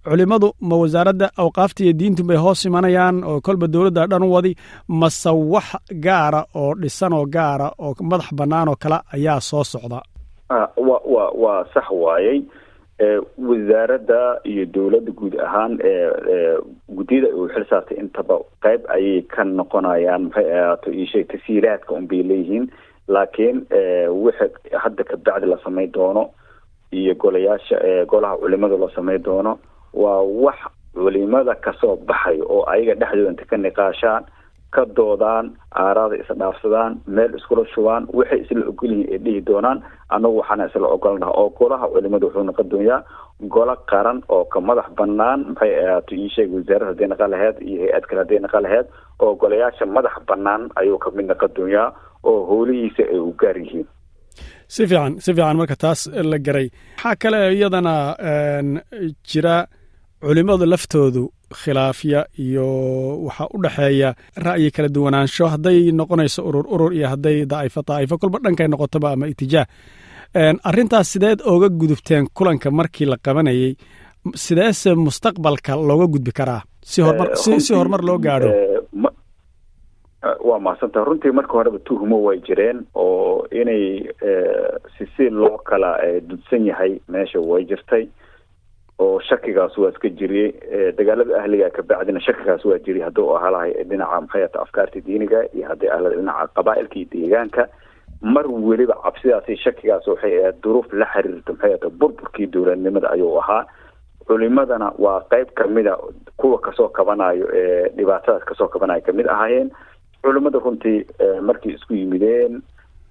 Culimmadu ma wasaaradda awqaafta iyo diintu bay hoos imanayaan oo kolba dowladda dhan u wadi mase wax gaara oo dhisan oo gaara oo madax bannaan oo kale ayaa soo socda. Wa waa sax waayey wasaaradda iyo dowladda guud ahaan guddiyada uu xil saartay intaba qeyb ayay ka noqonayaan maxay ahaato iosheeg tasiilaadka unbay leeyihiin. Laakiin wixi hadda kabacdi la samayn doono iyo golayaasha golaha culimada la samayn doono waa wax culimada ka soo baxay oo ayaga dhexdooda inta ka niqaashaan ka doodaan aaraada isdhaafsadaan meel iskula shubaan waxay isla ogolyihiin ay dhihi doonaan annagu waxaana isla ogolnaha oo golaha culimada wuxuu noqon doonayaa golo qaran oo ka madax banaan maxay ahaato ii sheeg wasaarad hadday naqan laheyd iyo hay'ad kale hadday naqan laheyd oo golayaasha madax banaan ayuu ka mid noqon doonayaa oo howlihiisa ay u gaar yihiin. Si fiican si fiican marka taas la garay. Waxaa kale iyadana jira culimmadu laftoodu khilaafya iyo waxaa u dhexeeya ra'yi kala duwanaansho. Hadday noqonayso urur urur iyo hadday daa'ifo daa'ifo kolba dhankay noqotoba ama itijaah arrintaas sideed ooga gudubteen kulanka markii la qabanayey sideese mustaqbalka looga gudbi karaa? Si horumar si horumar loo gaadho. waa mahadsantaha runtii marka horeba tuhumo way jireen oo inay si si loo kala dudsan yahay meesha way jirtay oo shakigaas waa iska jiriyey dagaalada ahliga kabacdina shakigaas waa jiriyay hadduu ahaa lahay dhinaca maxayata afkaarta diiniga iyo hadday ahlada dhinaca qabaailka iyo deegaanka. Mar weliba cabsidaasi shakigaas waxay ahayd duruuf la xiriirta maxayata burburkii dowladnimada ayuu ahaa. Culimadana waa qeyb kamida kuwa ka soo kabanayo ee dhibaatadaas ka soo kabanayo ka mid ahaayeen. Culimada runtii markay isku yimideen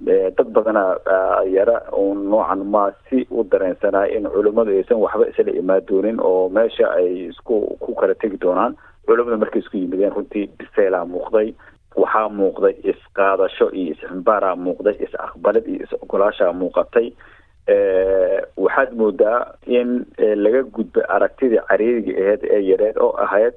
dad badana yara un noocan ma si u dareensanaa in culimadu aysan waxba isla imaan doonin oo meesha ay isku ku kala tegi doonaan. Culimada markay isku yimideen runtii biseelaa muuqday waxaa muuqday isqaadasho iyo isximbaaraa muuqday is aqbalid iyo is ogolaashaa muuqatay. Waxaad moodaa in laga gudbay aragtidii cariiriga aheyd ee yareed oo ahayd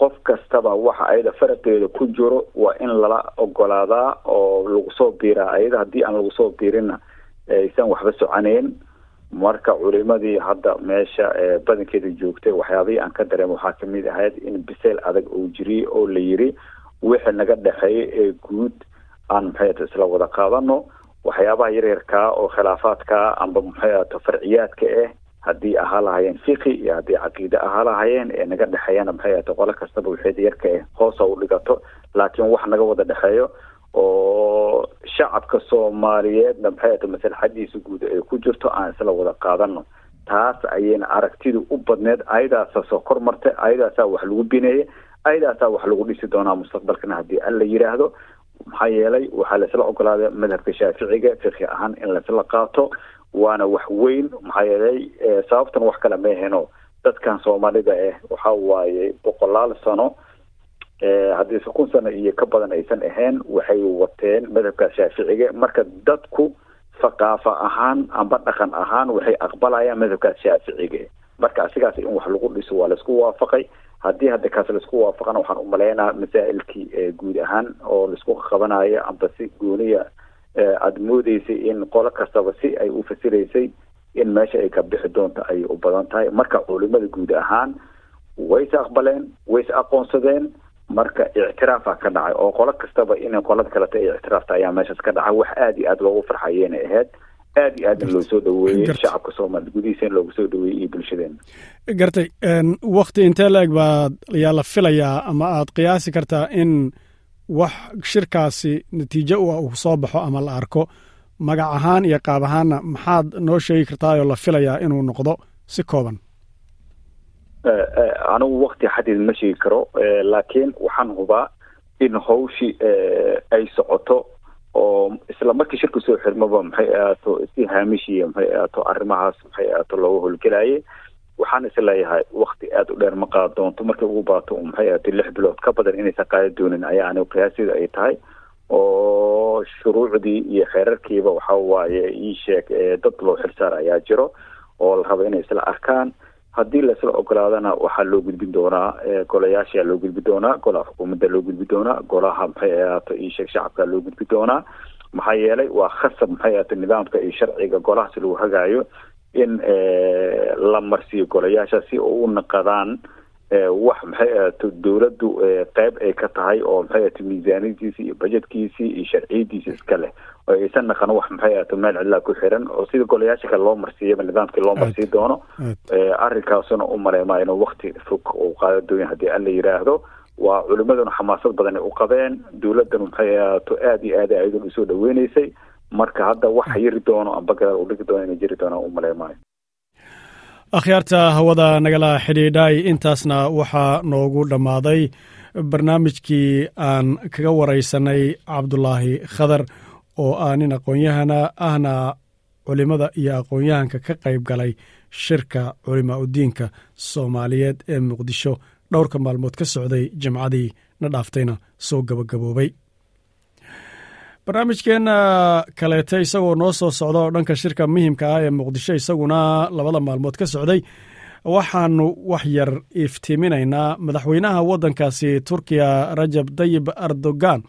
qof kastaba waxa ayada faraqeeda ku jiro waa in lala ogolaadaa oo lagu soo biiraa ayada haddii aan lagu soo biirinna aysan waxba soconeyn marka culimadii hadda meesha badankeeda joogtay waxyaabihii aan ka dareema waxaa ka mid ahayd in biseyl adag uu jiriyey oo la yiri wixii naga dhexeeya ee guud aan maxayata isla wada qaadano waxyaabaha yaryarkaa oo khilaafaadkaa amba maxayata farciyaadka ah haddii ahaa lahayeen fiqi iyo haddii caqiide ahaa lahayeen ee naga dhexeeyana maxay ahata qolo kastaba waxeeda yarka ah hoosa u dhigato laakiin wax naga wada dhexeeyo oo shacabka soomaaliyeedna maxay ahata maslaxadiisa guud ay ku jirto aan isla wada qaadano taas ayayna aragtidu u badneed ayadaasa soo kor martay ayadaasaa wax lagu bineeyay ayadaasaa wax lagu dhisi doonaa mustaqbalkana haddii alla yidhaahdo maxaa yeelay waxaa laisla ogolaaday madhabka shaaficiga fiqhi ahaan in laisla qaato waana wax weyn maxaa yeelay sababtan wax kale ma aheno dadkan soomaalida ah waxa waaye boqolaal sano haddiise kun sano iyo ka badan aysan ahayn waxay wateen madhabkaas shaaficiga marka dadku thaqaafa ahaan amba dhaqan ahaan waxay aqbalayaan madhabkaas shaaficiga marka asigaas in wax lagu dhiso waa la isku waafaqay. Haddii hadda kaas la isku waafaqana waxaan umalaynaa masaa'ilkii guud ahaan oo la isku qabanayo amba si gooniya aada moodeysay in qolo kastaba si ay u fasiraysay in meesha ay ka bixi doonto ayay u badan tahay. Marka culimada guud ahaan wayse aqbaleen wayse aqoonsadeen. Marka ictiraafa ka dhacay oo qolo kastaba in qolada kaleta ay ictiraafta ayaa meeshaas ka dhacay. Wax aada iyo aada loogu farxayena ahayd aada iyo aadna loo soo dhaweeyey shacabka soomaaliya gudihiisa in loogu soo dhaweeyey iyo bulshadeena. Gartay wakti intee la-eg baa yaa la filayaa ama aad qiyaasi kartaa in wax shirkaasi natiijo u ah uu soo baxo ama la arko magac ahaan iyo qaab ahaanna maxaad noo sheegi kartaayoo la filayaa inuu noqdo si kooban? Anigu wakti xadid ma sheegi karo laakiin waxaan hubaa in hawshii ay socoto oo isla markii shirka soo xirmaba maxay ahaato si haamishiya maxay ahaato arrimahaas maxay ahaato looga howlgelayay waxaan is leeyahay wakti aada u dheer ma qaad doonto markay ugu baato maxay ahaato lix bilood ka badan inaysan qaadi doonin ayaa anigu qiyaasida ay tahay. Oo shuruucdii iyo xeerarkiiba waxa waaye ii sheeg dad loo xilsaar ayaa jiro oo la raba inay isla arkaan. Haddii laisla ogolaadana waxaa loo gudbin doonaa golayaashaa loo gudbi doonaa golaha xukuumadda loo gudbi doonaa golaha maxay ahaato ii sheeg shacabka loo gudbi doonaa. Maxaa yeelay waa khasab maxay ahaato nidaamka iyo sharciga golahaas lagu hagaayo in la marsiiyo golayaasha si u naqadaan wax maxay ahaato dowladdu qeyb ay ka tahay oo maxay ahaato miisaaniyadiisi iyo bajetkiisii iyo sharciyadiisi iska leh. Oo aysan naqan wax maxay ahaato meel cidlaa ku xiran oo sida golayaasha kale loo marsiiyaba nidaamkii loo marsii doono arrinkaasuna u maleemaa inuu wakti fog uu qaado doonya haddii alla yidhaahdo waa culimaduna xamaasad badan ay u qabeen dowladdanu maxay ahaato aada iyo aada ayadun u soo dhaweyneysay marka hadda wax yiri doono amba gadaal u dhigi doono inay jiri doonaan u maleemaayo. Akhyaarta hawada nagala xidhiidhay intaasna waxaa noogu dhammaaday barnaamijkii aan kaga waraysanay cabdulaahi khadar oo ah nin aqoon-yahana ahna culimada iyo aqoon-yahanka ka qayb galay shirka culimaa udiinka soomaaliyeed ee muqdisho. Dhowrka maalmood ka socday jimcadii na dhaaftayna soo gabagaboobay barnaamijkeenna kaleete isagoo noo soo socda oo dhanka shirka muhiimka ah ee muqdisho isaguna labada maalmood ka socday waxaanu wax yar iftiiminaynaa. Madaxweynaha waddankaasi turkiya rajab dayib erdogan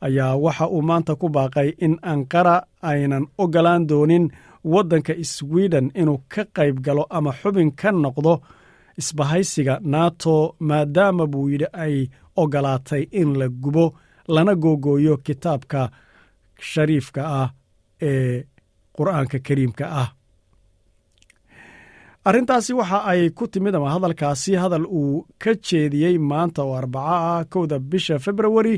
ayaa waxa uu maanta ku baaqay in anqara aynan ogolaan doonin waddanka sweden inuu ka qayb galo ama xubin ka noqdo isbahaysiga nato maadaama buu yidhi ay ogolaatay in la gubo lana googooyo kitaabka shariifka ah ee qur'aanka kariimka ah. Arrintaasi waxa ay ku timid ama hadalkaasi hadal uu ka jeediyey maanta oo arbaco ah kowda bisha februari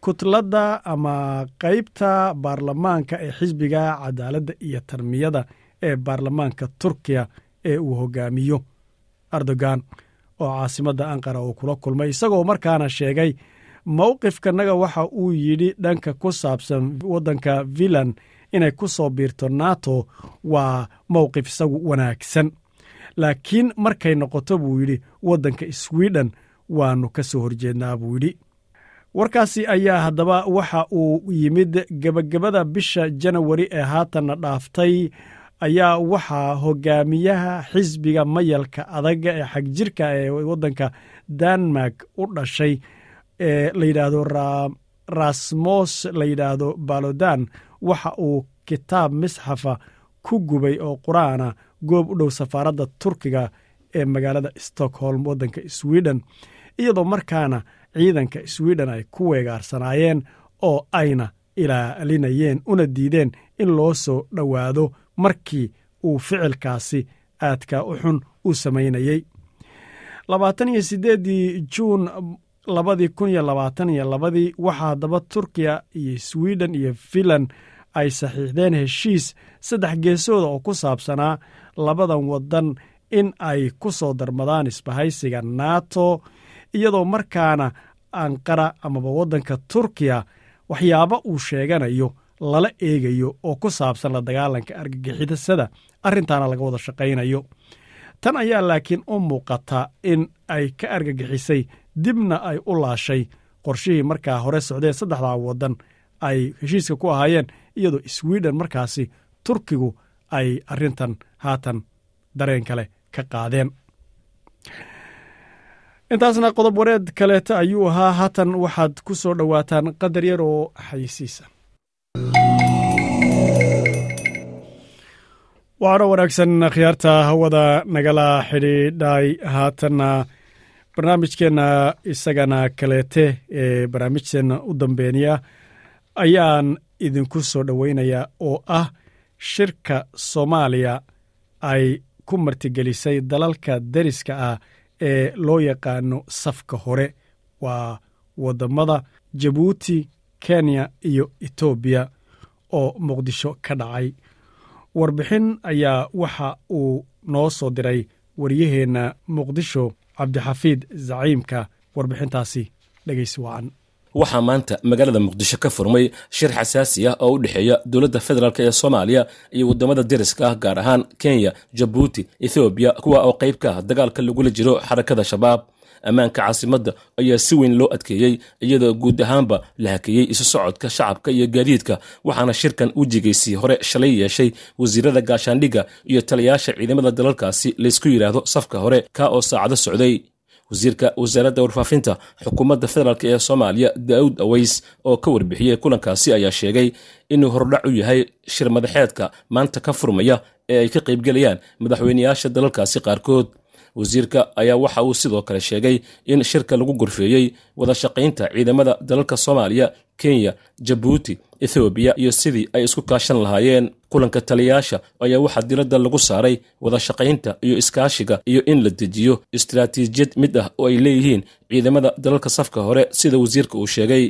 kutladda ama qaybta baarlamaanka ee xisbiga cadaaladda iyo tarmiyada ee baarlamaanka turkiya ee uu hogaamiyo erdogan oo caasimadda anqara uu kula kulmay isagoo markaana sheegay mowqifkanaga waxa uu yidhi dhanka ku saabsan waddanka finland inay ku soo biirto nato waa mowqif isagu wanaagsan. Laakiin markay noqoto buu yidhi waddanka sweden waannu ka soo horjeednaa buu yidhi. Warkaasi ayaa haddaba waxa uu yimid gebagabada bisha janawari ee haatanna dhaaftay ayaa waxaa hogaamiyaha xisbiga mayalka adaga ee xagjirka ee waddanka denmark u dhashay ee la yidhaahdo rasmos la yidhaahdo balodan. Waxa uu kitaab misxafa ku gubay oo qur'aana goob u dhow safaaradda turkiga ee magaalada stockholm waddanka sweden. Iyadoo markaana ciidanka sweden ay ku weegaarsanaayeen oo ayna ilaalinayeen una diideen in loo soo dhowaado markii uu ficilkaasi aadka u xun u samaynayey labaatan iyo siddeeddii juun labadii kun iyo labaatan iyo labadii waxaa haddaba turkiya iyo sweden iyo finland ay saxiixdeen heshiis saddex geesooda oo ku saabsanaa labadan waddan in ay ku soo darmadaan isbahaysiga nato iyadoo markaana anqara amaba waddanka turkiya waxyaabo uu sheeganayo lala eegayo oo ku saabsan la dagaalanka argagixisada arrintaana laga wada shaqaynayo. Tan ayaa laakiin u muuqata in ay ka argagixisay dibna ay u laashay. Qorshihii markaa hore socdee saddexdaa waddan ay heshiiska ku ahaayeen iyadoo sweden markaasi turkigu ay arrintan haatan dareen kale ka qaadeen. Intaasna qodob wareed kaleeta ayuu ahaa. Haatan waxaad ku soo dhowaataan qadar yar oo xayisiisa waxaana wanaagsan khiyaarta hawada nagala xidhiidhay haatanna barnaamijkeenna isagana kaleete ee barnaamijkeenna u dambeeniya ayaan idinku soo dhoweynayaa oo ah shirka soomaaliya ay ku martigelisay dalalka deriska ah ee loo yaqaano safka hore. Waa waddammada jabuuti kenya iyo etoobiya oo muqdisho ka dhacay. Warbixin ayaa waxa uu noo soo diray waryaheenna muqdisho cabdixafiid zaciimka warbixintaasi dhegeysi wacan. Waxaa maanta magaalada muqdisho ka furmay shir xasaasi ah oo u dhexeeya dowladda federaalk ee soomaaliya iyo waddamada deriska ah gaar ahaan kenya jabuuti ethoobiya kuwa oo qayb ka ah dagaalka lagula jiro xarakada shabaab ammaanka caasimadda ayaa si weyn loo adkeeyey iyadoo guud ahaanba la hakeeyey isu socodka shacabka iyo gaadiidka waxaana shirkan wejigiisii hore shalay yeeshay wasiirada gaashaandhigga iyo taliyaasha ciidamada dalalkaasi laysku yidhaahdo safka hore kaa oo saacado socday. Wasiirka wasaaradda warfaafinta xukuumadda federaalk ee soomaaliya daa'uud aweys oo ka warbixiyey kulankaasi ayaa sheegay inuu hordhac u yahay shir madaxeedka maanta ka furmaya ee ay ka qaybgelayaan madaxweyneyaasha dalalkaasi qaarkood wasiirka ayaa waxa uu sidoo kale sheegay in shirka lagu gorfeeyey wada shaqaynta ciidamada dalalka soomaaliya kenya jabuuti ethoobiya iyo sidii ay isku kaashan lahaayeen. Kulanka taliyayaasha ayaa waxaa diradda lagu saaray wada shaqaynta iyo iskaashiga iyo in la dejiyo istaraatiijiyad mid ah oo ay leeyihiin ciidamada dalalka safka hore sida wasiirka uu sheegay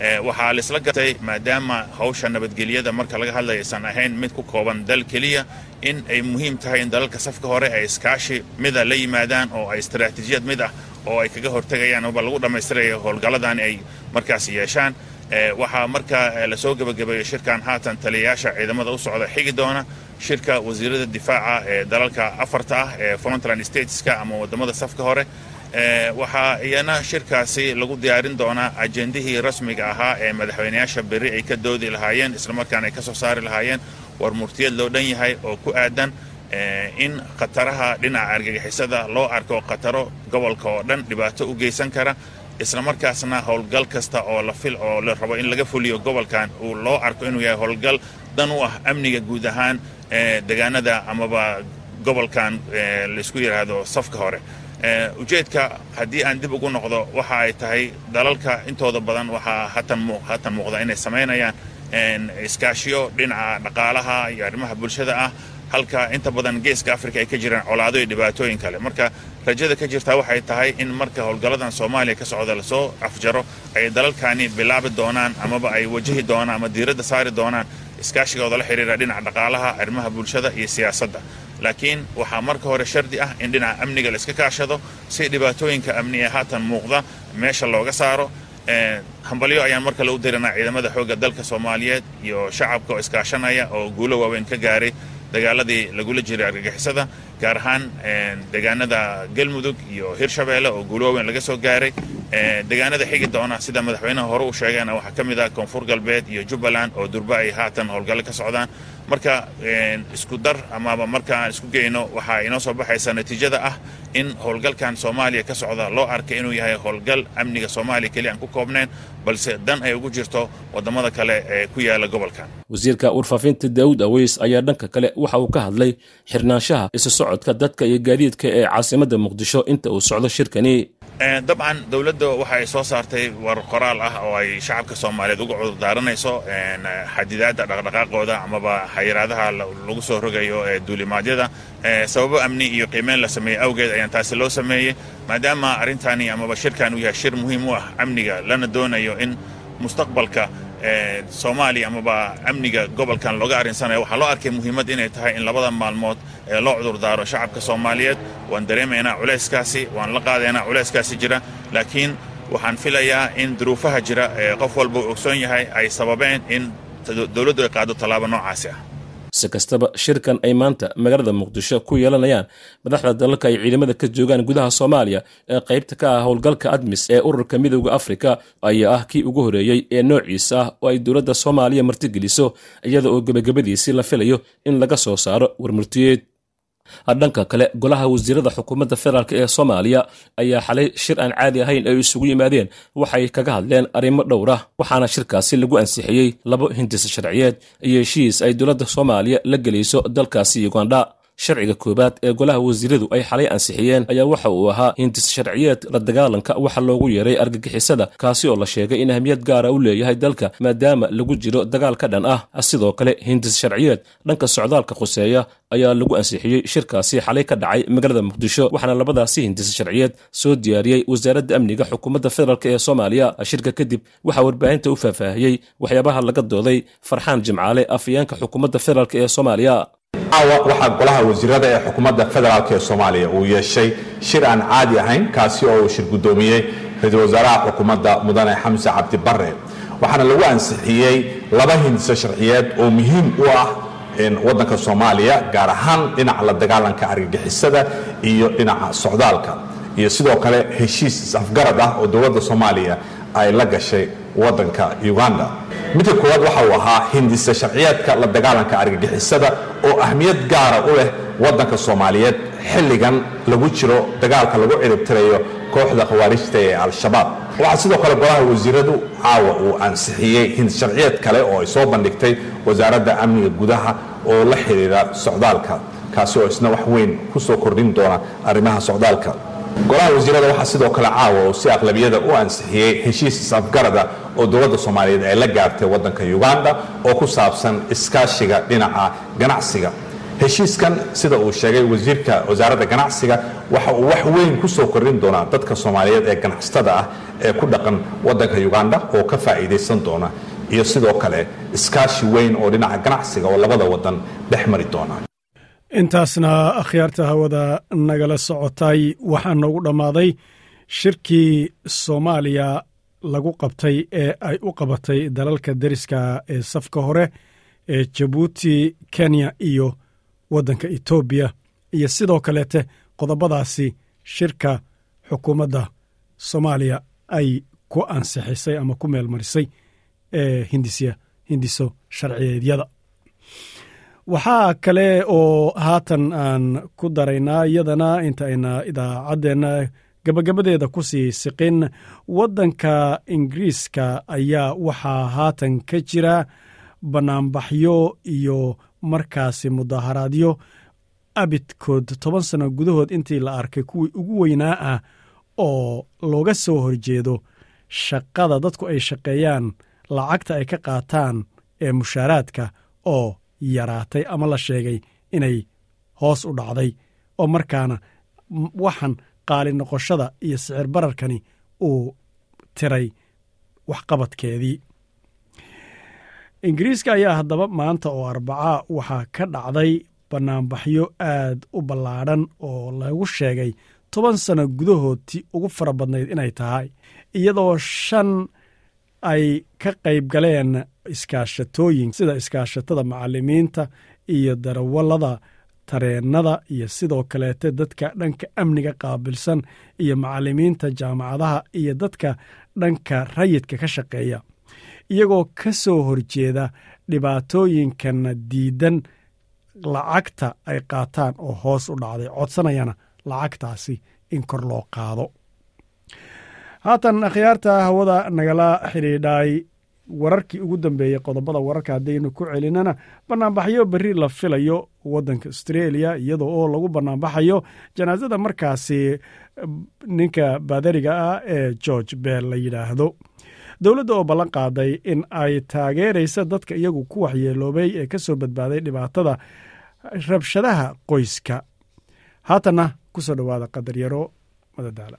waxaa laisla gatay maadaama hawsha nabadgelyada marka laga hadlaya aysan ahayn mid ku kooban dal keliya in ay muhiim tahay in dalalka safka hore ay iskaashi mida la yimaadaan oo ay istaraatiijiyad mid ah oo ay kaga hortegayaan oba lagu dhammaystiraya howlgalladani ay markaas yeeshaan. Waxaa markaa la soo gebagabeeyo shirkan haatan taliyayaasha ciidamada u socda xigi doona shirka wasiirada difaaca ee dalalka afarta ah ee frontland stateska ama waddamada safka hore waxaa iyana shirkaasi lagu diyaarin doonaa ajendihii rasmiga ahaa ee madaxweyneyaasha berri ay ka doodi lahaayeen islamarkaana ay ka soo saari lahaayeen war murtiyad loo dhan yahay oo ku aadan in khataraha dhinaca argagixisada loo arko khataro gobolka oo dhan dhibaato u geysan kara isla markaasna howlgal kasta oo la fil oo la rabo in laga fuliyo gobolkan uu loo arko inuu yahay howlgal dan u ah amniga guud ahaan degaanada amaba gobolkan laysku yidhaahdo safka hore ujeedka haddii aan dib ugu noqdo waxa ay tahay dalalka intooda badan waxaa hatan muuqda inay samaynayaan iskaashiyo dhinaca dhaqaalaha iyo arrimaha bulshada ah. Halka inta badan geeska africa ay ka jiraan colaado iyo dhibaatooyin kale. Marka rajada ka jirtaa waxay tahay in marka howlgalladan soomaaliya ka socda la soo afjaro ay dalalkani bilaabi doonaan amaba ay wajahi doonaan ama diiradda saari doonaan iskaashigooda la xidhiira dhinaca dhaqaalaha arrimaha bulshada iyo siyaasadda. Laakiin waxaa marka hore shardi ah in dhinaca amniga la iska kaashado si dhibaatooyinka amni ee haatan muuqda meesha looga saaro. Hambalyo ayaan mar kale u dirinaa ciidamada xoogga dalka soomaaliyeed iyo shacabka oo iskaashanaya oo guulo waaweyn ka gaaray dagaaladii lagula jiray argagixisada gaar ahaan deegaanada galmudug iyo hirshabeelle oo guulo waaweyn laga soo gaaray. Deegaanada xigi doona sida madaxweynaha hore u sheegeena waxaa ka mid ah koonfur galbeed iyo jubbaland oo durba ay haatan howlgalle ka socdaan marka isku dar amaba marka aan isku geyno waxaa inoo soo baxaysa natiijada ah in howlgalkan soomaaliya ka socda. Loo arkay inuu yahay howlgal amniga soomaaliya keliya aan ku koobnayn balse dan ay ugu jirto waddamada kale ee ku yaalla gobolkan. Wasiirka warfaafinta daawud aweys ayaa dhanka kale waxa uu ka hadlay xirnaanshaha isu socodka dadka iyo gaadiidka ee caasimadda muqdisho inta uu socdo shirkani dabcan dowladda waxa ay soo saartay war qoraal ah oo ay shacabka soomaaliyeed uga cudurdaaranayso xadidaadda dhaqdhaqaaqooda amaba xayiraadaha lagu soo rogayo ee duulimaadyada sababo amni iyo qiimeyn la sameeyey awgeed ayaan taasi loo sameeyey maadaama arrintani amaba shirkan uu yahay shir muhiim u ah amniga lana doonayo in mustaqbalka soomaaliya amaba amniga gobolkan looga arrinsanayo waxaa loo arkay muhiimad inay tahay in labada maalmood loo cudurdaaro shacabka soomaaliyeed. Waan dareemaynaa culayskaasi waan la qaadaynaa culayskaasi jira laakiin waxaan filayaa in duruufaha jira ee qof walba uu ogsoon yahay ay sababeen in dowladdu ay qaado tallaabo noocaasi ah si kastaba shirkan ay maanta magaalada muqdisho ku yeelanayaan madaxda dalalka ay ciidamada ka joogaan gudaha soomaaliya ee qaybta ka ah howlgalka admis ee ururka midooda afrika ayaa ah kii ugu horeeyey ee noociisa ah oo ay dowladda soomaaliya martigeliso iyada oo gebagabadiisii la filayo in laga soo saaro warmurtiyeed dhanka kale golaha wasiirada xukuumadda federaalk ee soomaaliya ayaa xalay shir aan caadi ahayn ay isugu yimaadeen. Waxay kaga hadleen arrimo dhowr ah waxaana shirkaasi lagu ansixiyey labo hindis sharciyeed iyo heshiis ay dowladda soomaaliya la gelayso dalkaasi ugandha sharciga koowaad ee golaha wasiiradu ay xalay ansixiyeen ayaa waxa uu ahaa hindis sharciyeed la dagaalanka waxa loogu yeeray argagixisada kaasi oo la sheegay in ahmiyad gaara u leeyahay dalka maadaama lagu jiro dagaal ka dhan ah. Sidoo kale hindis sharciyeed dhanka socdaalka khuseeya ayaa lagu ansixiyey shirkaasi xalay ka dhacay magaalada muqdisho waxaana labadaasi hindis sharciyeed soo diyaariyey wasaaradda amniga xukuumadda federaalk ee soomaaliya. Shirka kadib waxaa warbaahinta u faahfaahiyey waxyaabaha laga dooday farxaan jimcaale afayeenka xukuumadda federaalk ee soomaaliya waxaa golaha wasiirada ee xukuumadda federaalk ee soomaaliya uu yeeshay shir aan caadi ahayn kaasi oo uu shir guddoomiyey ra'iisul wasaaraha xukuumadda mudane xamse cabdi barre. Waxaana lagu ansixiyey laba hindiso sharciyeed oo muhiim u ah waddanka soomaaliya gaar ahaan dhinaca la dagaalanka argagixisada iyo dhinaca socdaalka. Iyo sidoo kale heshiis is-afgarad ah oo dowladda soomaaliya ay la gashay waddanka uganda. Midka koowaad waxa uu ahaa hindisa sharciyeedka la dagaalanka argagixisada oo ahmiyad gaara u leh waddanka soomaaliyeed xilligan lagu jiro dagaalka lagu ciribtirayo kooxda khawaarijta ee al-shabaab. Waxaa sidoo kale golaha wasiiradu caawa uu ansixiyey hindis sharciyeed kale oo ay soo bandhigtay wasaaradda amniga gudaha oo la xidhiira socdaalka kaasi oo isna wax weyn ku soo kordhin doona arrimaha socdaalka golaha wasiirada waxaa sidoo kale caawa oo si aqlabiyada u ansixiyey heshiis is-afgarada oo dowladda soomaaliyeed ay la gaartay waddanka uganda oo ku saabsan iskaashiga dhinaca ganacsiga. Heshiiskan sida uu sheegay wasiirka wasaaradda ganacsiga waxa uu wax weyn ku soo kordhin doonaa dadka soomaaliyeed ee ganacsatada ah ee ku dhaqan waddanka uganda oo ka faa'iidaysan doona iyo sidoo kale iskaashi weyn oo dhinaca ganacsiga oo labada waddan dhex mari doona intaasna akhyaarta hawada nagala socotay waxaa noogu dhammaaday shirkii soomaaliya lagu qabtay ee ay u qabatay dalalka deriska ee safka hore ee jabuuti kenya iyo waddanka etoobiya iyo sidoo kaleete qodobadaasi shirka xukuumadda soomaaliya ay ku ansixisay ama ku meelmarisay ee hindisya hindiso sharciyeedyada waxaa kale oo haatan aan ku daraynaa iyadana inta ayna idaacaddeenna gabagabadeeda ku sii siqin. Waddanka ingiriiska ayaa waxaa haatan ka jira bannaanbaxyo iyo markaasi mudaharaadyo. Abidkood toban sano gudahood intii la arkay kuwii ugu weynaa ah oo looga soo horjeedo shaqada dadku ay shaqeeyaan lacagta ay ka qaataan ee mushaaraadka oo yaraatay ama la sheegay inay hoos u dhacday oo markaana waxan qaali noqoshada iyo sicir bararkani uu tiray waxqabadkeedii. Ingiriiska ayaa haddaba maanta oo arbaca waxaa ka dhacday bannaanbaxyo aad u ballaadhan oo lagu sheegay toban sano gudahood ti ugu fara badnayd inay tahay iyadoo shan ay ka qayb galeen iskaashatooyin sida iskaashatada macallimiinta iyo darawallada tareennada iyo sidoo kaleete dadka dhanka amniga qaabilsan iyo macallimiinta jaamacadaha iyo dadka dhanka rayidka ka shaqeeya. Iyagoo ka soo horjeeda dhibaatooyinkana diidan lacagta ay qaataan oo hoos u dhacday codsanayana lacagtaasi in kor loo qaado. Haatan akhyaarta hawada nagala xidhiidhay wararkii ugu dambeeyey qodobada wararka haddaynu ku celinana bannaanbaxyo berri la filayo waddanka australia iyadoo oo lagu bannaanbaxayo janaasada markaasi ninka baadariga ah ee george bell la yidhaahdo. Dowladda oo ballan qaaday in ay taageeraysa dadka iyagu ku waxyeeloobay ee ka soo badbaaday dhibaatada rabshadaha qoyska. Haatanna ku soo dhowaada qadaryaro madadaala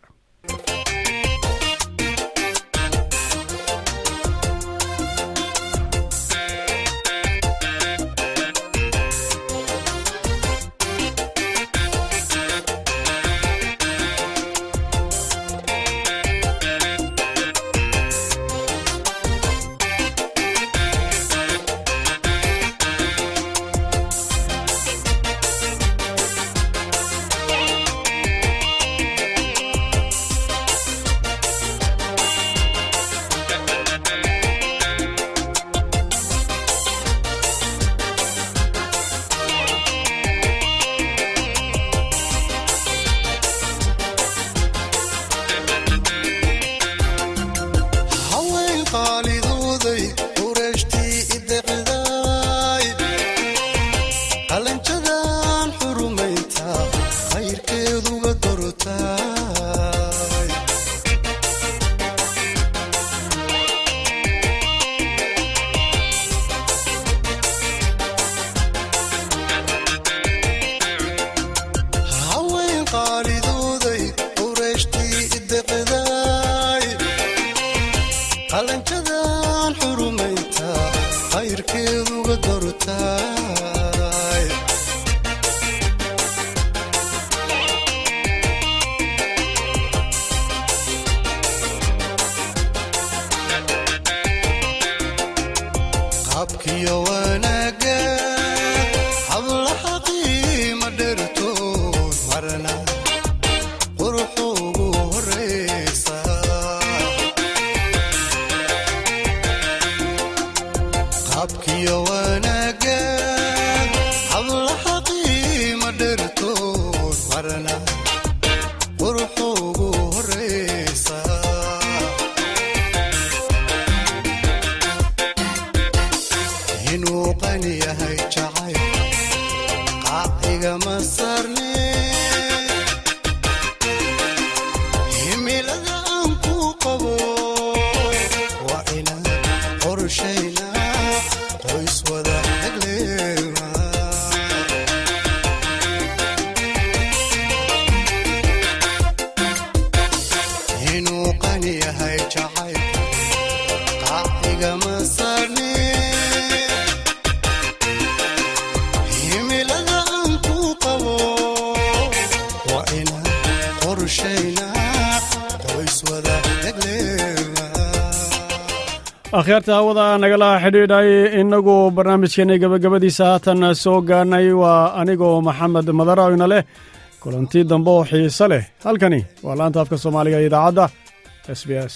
kala xidhiidhay innagu barnaamijkeennii gabagabadiisa haatan soo gaarnay waa anigoo maxamed madara madarayna leh kulanti dambe oo xiise leh. Halkani waa laanta afka soomaaliga ee idaacadda s b s.